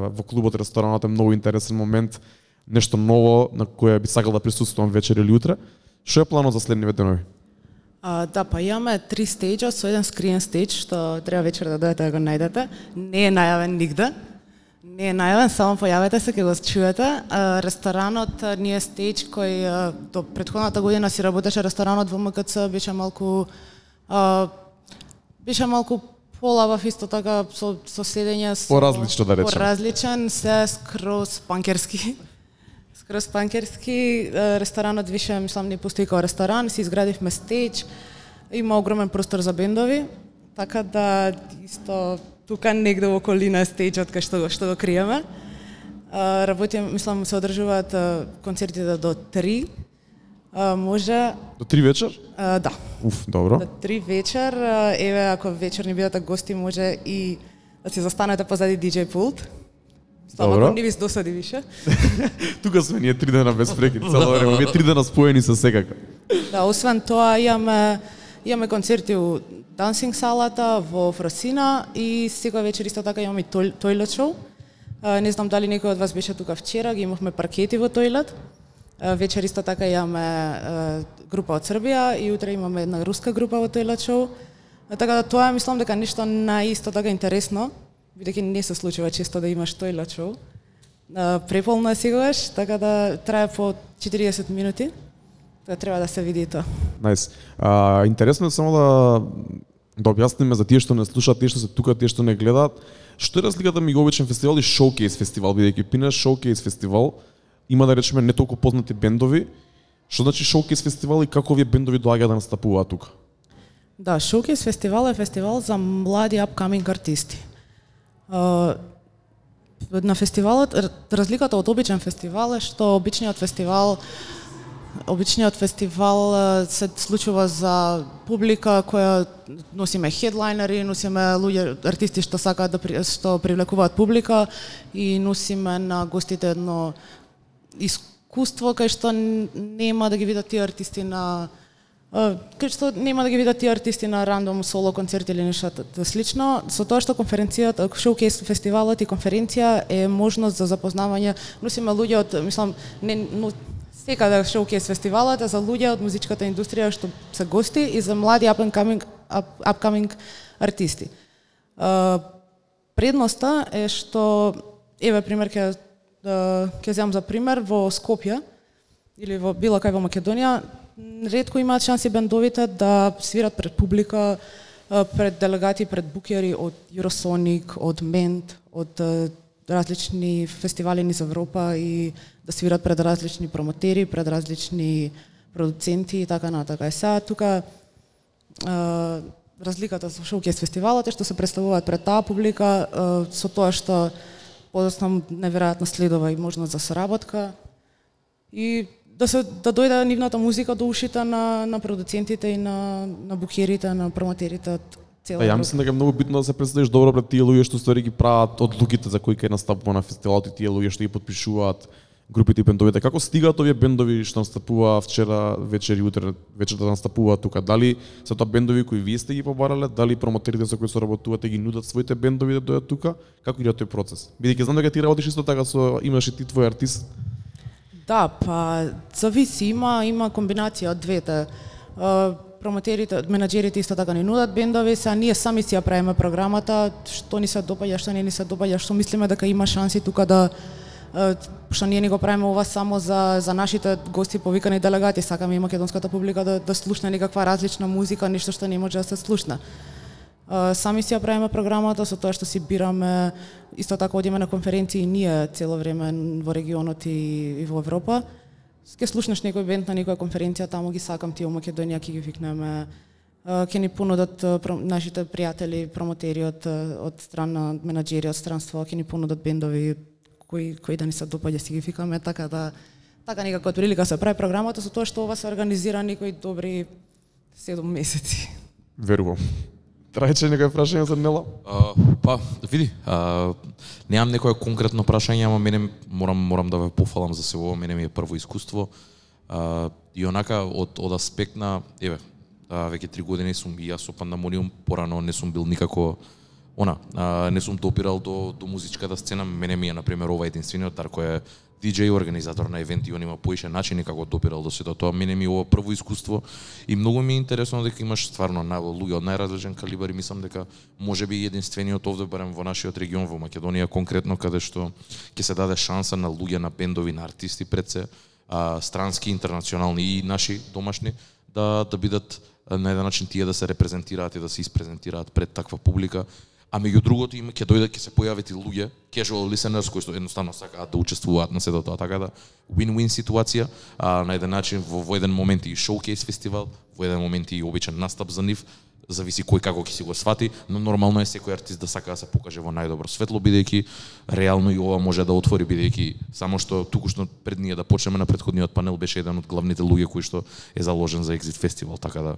во клубот ресторанот е многу интересен момент, нешто ново на кое би сакал да присуствувам вечер или утре. Што е планот за следниве денови? А, да, па имаме три стейджа, со еден скриен стейдж, што треба вечер да дојдете да го најдете. Не е најавен нигде. Не е најавен, само појавете се, ќе го чуете. А, ресторанот а, ни е стејдж кој а, до предходната година си работеше ресторанот во МКЦ, беше малку а, беше малку полабав исто така со, со седење со Поразлично, да речем. Поразличен, се скроз панкерски. Скроз панкерски, ресторанот више, мислам, не постои како ресторан, си изградивме стејдж, има огромен простор за бендови, така да исто тука негде во околина е стејџот кај што, го- што го криеме. Работим, мислам, се одржуваат концертите до 3. А, може, До три вечер? а, да, Уф, добро. до 3 вечер. Еве, ако вечер ни бидете гости, може и да се застанете позади диџеј пулт. Само Добро. ако не ви се досади више. Тука сме ние три дена без прекин, цело време. Вие три дена споени со секако. Да, освен тоа имаме имаме концерти у дансинг салата во Фросина и секоја вечер исто така имаме и тој, тойлет шоу. Не знам дали некој од вас беше тука вчера, ги имавме паркети во тойлет. Вечер исто така имаме група од Србија и утре имаме една руска група во тойлет шоу. Така да тоа мислам дека нешто наисто така интересно, бидејќи не се случува често да имаш тойлет шоу. Преполно е сегаш, така да трае по 40 минути. Тоа треба да се види тоа. Најс. А, интересно е само да да објасниме за тие што не слушаат, тие што се тука, тие што не гледаат, што е разликата меѓу обичен фестивал и шоукейс фестивал, бидејќи Пина шоукейс фестивал има да речеме не толку познати бендови. Што значи шоукейс фестивал и како овие бендови доаѓаат да настапуваат тука? Да, Showcase фестивал е фестивал за млади upcoming артисти. На фестивалот разликата од обичен фестивал е што обичниот фестивал обичниот фестивал се случува за публика која носиме хедлайнери, носиме луѓе артисти што сакаат да што привлекуваат публика и носиме на гостите едно искуство кај што нема да ги видат тие артисти на кај што нема да ги видат тие артисти на рандом соло концерти или нешто слично, со тоа што конференцијата, шоукейс фестивалот и конференција е можност за запознавање, носиме луѓе од, мислам, не, но, секаде да шоукейс фестивалот е за луѓе од музичката индустрија што се гости и за млади up and coming, up, upcoming артисти. Uh, предноста е што, еве пример ке Да, ќе земам за пример во Скопје или во било кај во Македонија, ретко имаат шанси бендовите да свират пред публика, пред делегати, пред букери од Eurosonic, од Мент, од различни фестивали низ Европа и да свират пред различни промотери, пред различни продуценти и така натака. Е сега тука а, разликата со шоукес фестивалот е што се представуваат пред таа публика а, со тоа што подоцна неверојатно следува и можност за соработка. И да се да дојде нивната музика до ушите на на продуцентите и на на букерите, на промотерите од цела Па ја мислам дека е многу битно да се представиш добро пред тие луѓе што ствари ги прават одлуките за кои кај настапува на фестивалот и тие луѓе што ги подпишуваат групите и бендовите. Како стигаат овие бендови што настапува вчера вечер и утре вечер да настапуваат тука? Дали се тоа бендови кои вие сте ги побарале, дали промотерите со кои соработувате ги нудат своите бендови да дојдат тука? Како иде тој процес? Бидејќи знам дека ти работиш исто така со имаш и ти твој артист. Да, па зависи, има има комбинација од двете. Промотерите, менаџерите исто така ни нудат бендови, сега ние сами си ја правиме програмата, што ни се допаѓа, што не ни се допаѓа, што мислиме дека има шанси тука да што ние ни го правиме ова само за за нашите гости повикани делегати, сакаме и македонската публика да да слушне некаква различна музика, нешто што не може да се слушне. Сами си ја правиме програмата со тоа што си бираме, исто така одиме на конференции ние цело време во регионот и, и во Европа. Ке слушнеш некој бенд на некоја конференција, таму ги сакам тие во Македонија, ќе ги викнеме. А, Ќе ни понудат нашите пријатели, промотери од, од страна менаџери, од странство, ќе ни понудат бендови кој кој да ни се допаѓа си ги викаме така да така некако од прилика се прави програмата со тоа што ова се организира некои добри 7 месеци. Верувам. Трајче некој прашање за Нела? А, па, види, а, немам некое конкретно прашање, ама мене морам морам да ве пофалам за се ова, мене ми е прво искуство. А, и онака од од аспект на еве, а, веќе три години сум и јас со пандемониум, порано не сум бил никако она, а, не сум допирал до до музичката сцена, мене ми е на пример ова единствениот тар кој е DJ организатор на евенти, он има поише начини како допирал до сето тоа. Мене ми е ова прво искуство и многу ми е интересно дека имаш стварно на луѓе од најразличен калибар и мислам дека може би единствениот овде барем во нашиот регион во Македонија конкретно каде што ќе се даде шанса на луѓе на бендови, на артисти пред се, а, странски, интернационални и наши домашни да да бидат на еден начин тие да се репрезентираат и да се испрезентираат пред таква публика а меѓу другото има ќе дојдат ќе се појават и луѓе casual listeners кои што едноставно сакаат да учествуваат на сето тоа така да win-win ситуација а на еден начин во, во еден момент и showcase фестивал во еден момент и обичен настап за нив зависи кој како ќе си го свати, но нормално е секој артист да сака да се покаже во најдобро светло бидејќи реално и ова може да отвори бидејќи само што туку што пред ние да почнеме на претходниот панел беше еден од главните луѓе кои што е заложен за Exit фестивал, така да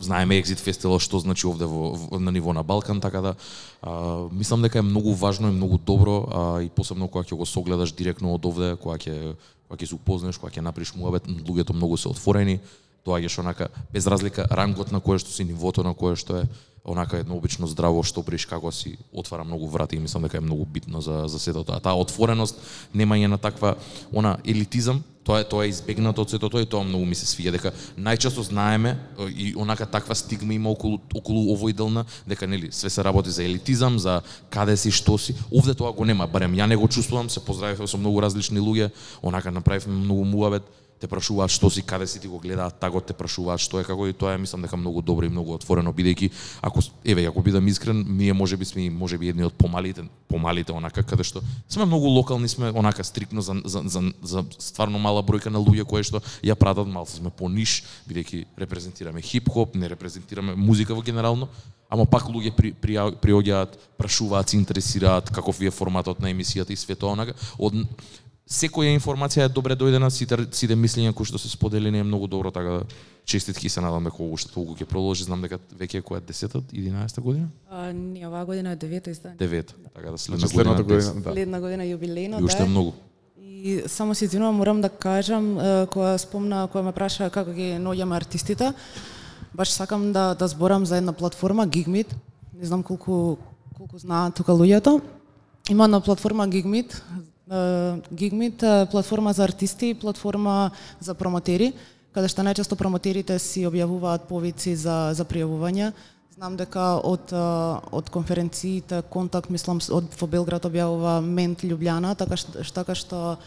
знаеме Exit Festival што значи овде во, во на ниво на Балкан, така да а, мислам дека е многу важно и многу добро а, и посебно кога ќе го согледаш директно од овде, кога ќе кога ќе се упознаеш, кога ќе направиш муабет, луѓето многу се отворени, доаѓаш онака без разлика рангот на кое што си, нивото на кое што е онака едно обично здраво што приш како си отвара многу врати и мислам дека е многу битно за за сето тоа. Таа отвореност, немање на таква она елитизам, тоа е тоа е избегнато од сето тоа и тоа многу ми се свиѓа дека најчесто знаеме и онака таква стигма има околу околу овој делна дека нели све се работи за елитизам, за каде си, што си. Овде тоа го нема, барем ја не го чувствувам, се поздравивме со многу различни луѓе, онака направивме многу муабет те прашуваат што си, каде си ти го гледаат, таго те прашуваат што е како и тоа е мислам дека многу добро и многу отворено бидејќи ако еве ако бидам искрен, ние можеби сме можеби едни од помалите, помалите онака каде што сме многу локални, сме онака стрикно за за за, за стварно мала бројка на луѓе кои што ја пратат малку сме по ниш бидејќи репрезентираме хип-хоп, не репрезентираме музика во генерално, ама пак луѓе при, при, приоѓаат, прашуваат, се интересираат каков е форматот на емисијата и све тоа онака. Од секоја информација е добре дојдена, сите, сите мислења кои што се споделени е многу добро, така да честитки се надам дека уште толку ќе продолжи, знам дека веќе е која 10 11 година? А, не, оваа година е девета издание. Девета, така да Значи следна следната година. година, да. Следна година јубилејно, И уште да. многу. И само се извинувам, морам да кажам, кога спомна, кога ме праша како ги наоѓаме артистите, баш сакам да да зборам за една платформа Gigmeet. Не знам колку колку знаат тука луѓето. Има една платформа Gigmeet, Гигмит Gigmeet е платформа за артисти, платформа за промотери, каде што најчесто промотерите си објавуваат повици за за пријавување. Знам дека од од конференциите Контакт, мислам, од во Белград објавува Мент Лјубљана, така што, така што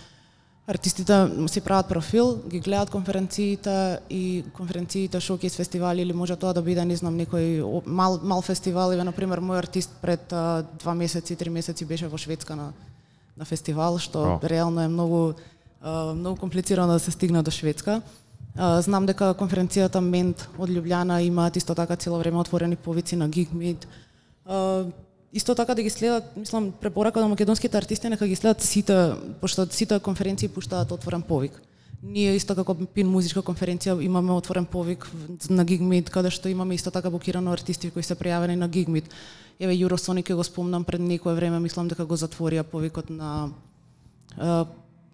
артистите си прават профил, ги гледаат конференциите и конференциите, шоукейс фестивали или може тоа да биде, не знам, некој мал мал фестивал, или, на пример мој артист пред а, два месеци, три месеци беше во Шведска на на фестивал, што Браво. реално е многу многу комплицирано да се стигне до Шведска. Знам дека конференцијата Мент од Лјубљана имаат исто така цело време отворени повици на. А, исто така да ги следат, мислам, препорака на македонските артисти нека ги следат сите, пошто сите конференции пуштаат отворен повик. Ние исто како Пин музичка конференција имаме отворен повик на Gigmeet, каде што имаме исто така букирано артисти кои се пријавени на Gigmeet. Еве Eurosonic ќе го спомнам пред некое време, мислам дека го затворија повикот на е,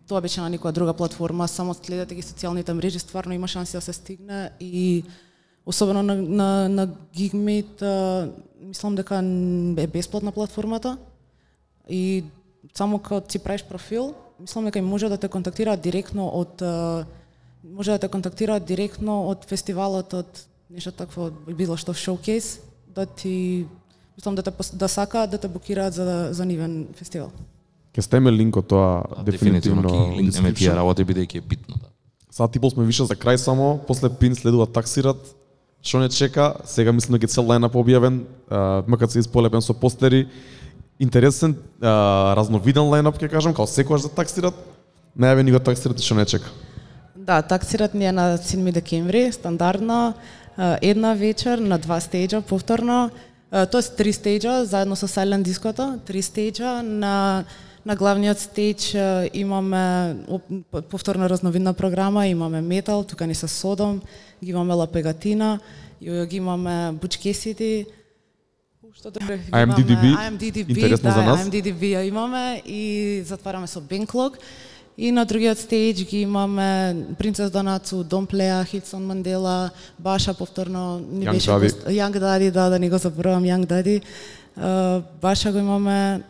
тоа беше на некоја друга платформа, само следете ги социјалните мрежи, стварно има шанси да се стигне и особено на на на Gigmeet, а, мислам дека е бесплатна платформата и само кога си правиш профил, мислам дека и може да те контактираат директно од може да те контактираат директно од фестивалот, од нешто такво, било што шоукейс, да ти мислам да те да сакаат да те букираат за за нивен фестивал. Ќе ставиме линкот тоа Дефинитивно дефинитивно. линкнеме тие работи бидејќи е битно да. Сад и пол сме више за крај само, после пин следува таксират. Што не чека, сега мислам дека цел лајнап објавен, а, МКЦ исполепен со постери. Интересен, а, разновиден лајнап ќе кажам, као секогаш за да таксират. Најавени го таксират и што не чека. Да, таксират ни е на 7 декември, стандардно, една вечер на два стејджа повторно, тоест три стејджа заедно со Silent Диското, три стејджа на На главниот стејдж имаме повторно разновидна програма, имаме метал, тука ни се Содом, ги имаме лапегатина и ги имаме Бучкесити, Што IMDDB? имаме IMDDB, Интересно да, за нас. IMDDB ја имаме и затвараме со Бенклог. И на другиот стејдж ги имаме Принцес Донацу, Домплеа, Хилсон Мандела, Баша повторно ни Young беше Daddy. гост- Young Daddy, да, да не го заборавам Young Daddy. Uh, Баша го имаме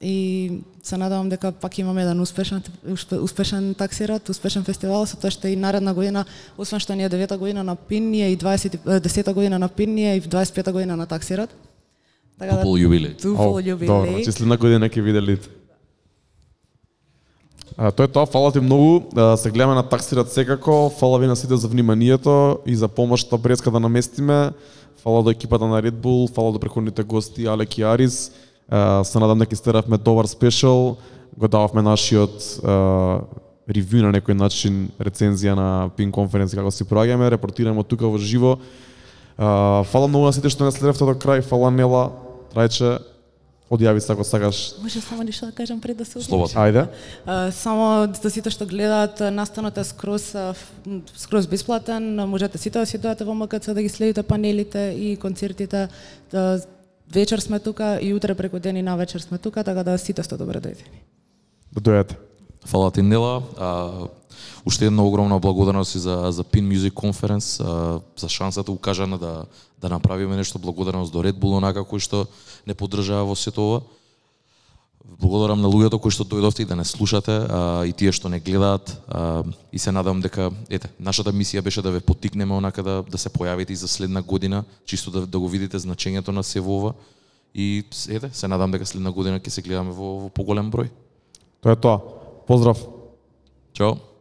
и се надевам дека пак имаме еден успешен успе- успешен таксират, успешен фестивал, со тоа што и наредна година, освен што ни е девета година на Пин, ние и 20 е, десета година на Пин, ние и 25 година на таксират. Така Тупол јубилеј. Тупол јубилеј. Добро, значи следна година ќе виде лид. А, тоа е тоа, фала ти многу, а, се гледаме на таксират секако, фала ви на сите за вниманието и за помошта преска да наместиме, фала до екипата на Red Bull, фала до преходните гости Алек и Арис, а, се надам дека истеравме добар спешал, го дававме нашиот а, ревю на некој начин, рецензија на Pin конференција како си проаѓаме, репортираме тука во живо. А, фала многу на сите што не следевте до крај, фала Нела, Трајче, одјави се ако сакаш. Може само нешто да кажам пред да се одлучи? Слободно. Ајде. А, Само за сите што гледаат, настанот е скроз м, скроз бесплатен, можете сите да си дојдете во МКЦ да ги следите панелите и концертите. Да, вечер сме тука и утре преку ден и на вечер сме тука, така да сите сте добре дојдени. Да дојдете. Фала ти Нела. А, уште една огромна благодарност и за за Pin Music Conference, а, за шансата укажана да да направиме нешто благодарност до Red Bull онака кој што не поддржава во сето ова. Благодарам на луѓето кои што дојдовте и да не слушате, а, и тие што не гледаат, а, и се надам дека ете, нашата мисија беше да ве поттикнеме онака да да се појавите и за следна година, чисто да да го видите значењето на се ова. И ете, се надам дека следна година ќе се гледаме во, во поголем број. Тоа е тоа. Поздрав. Чао.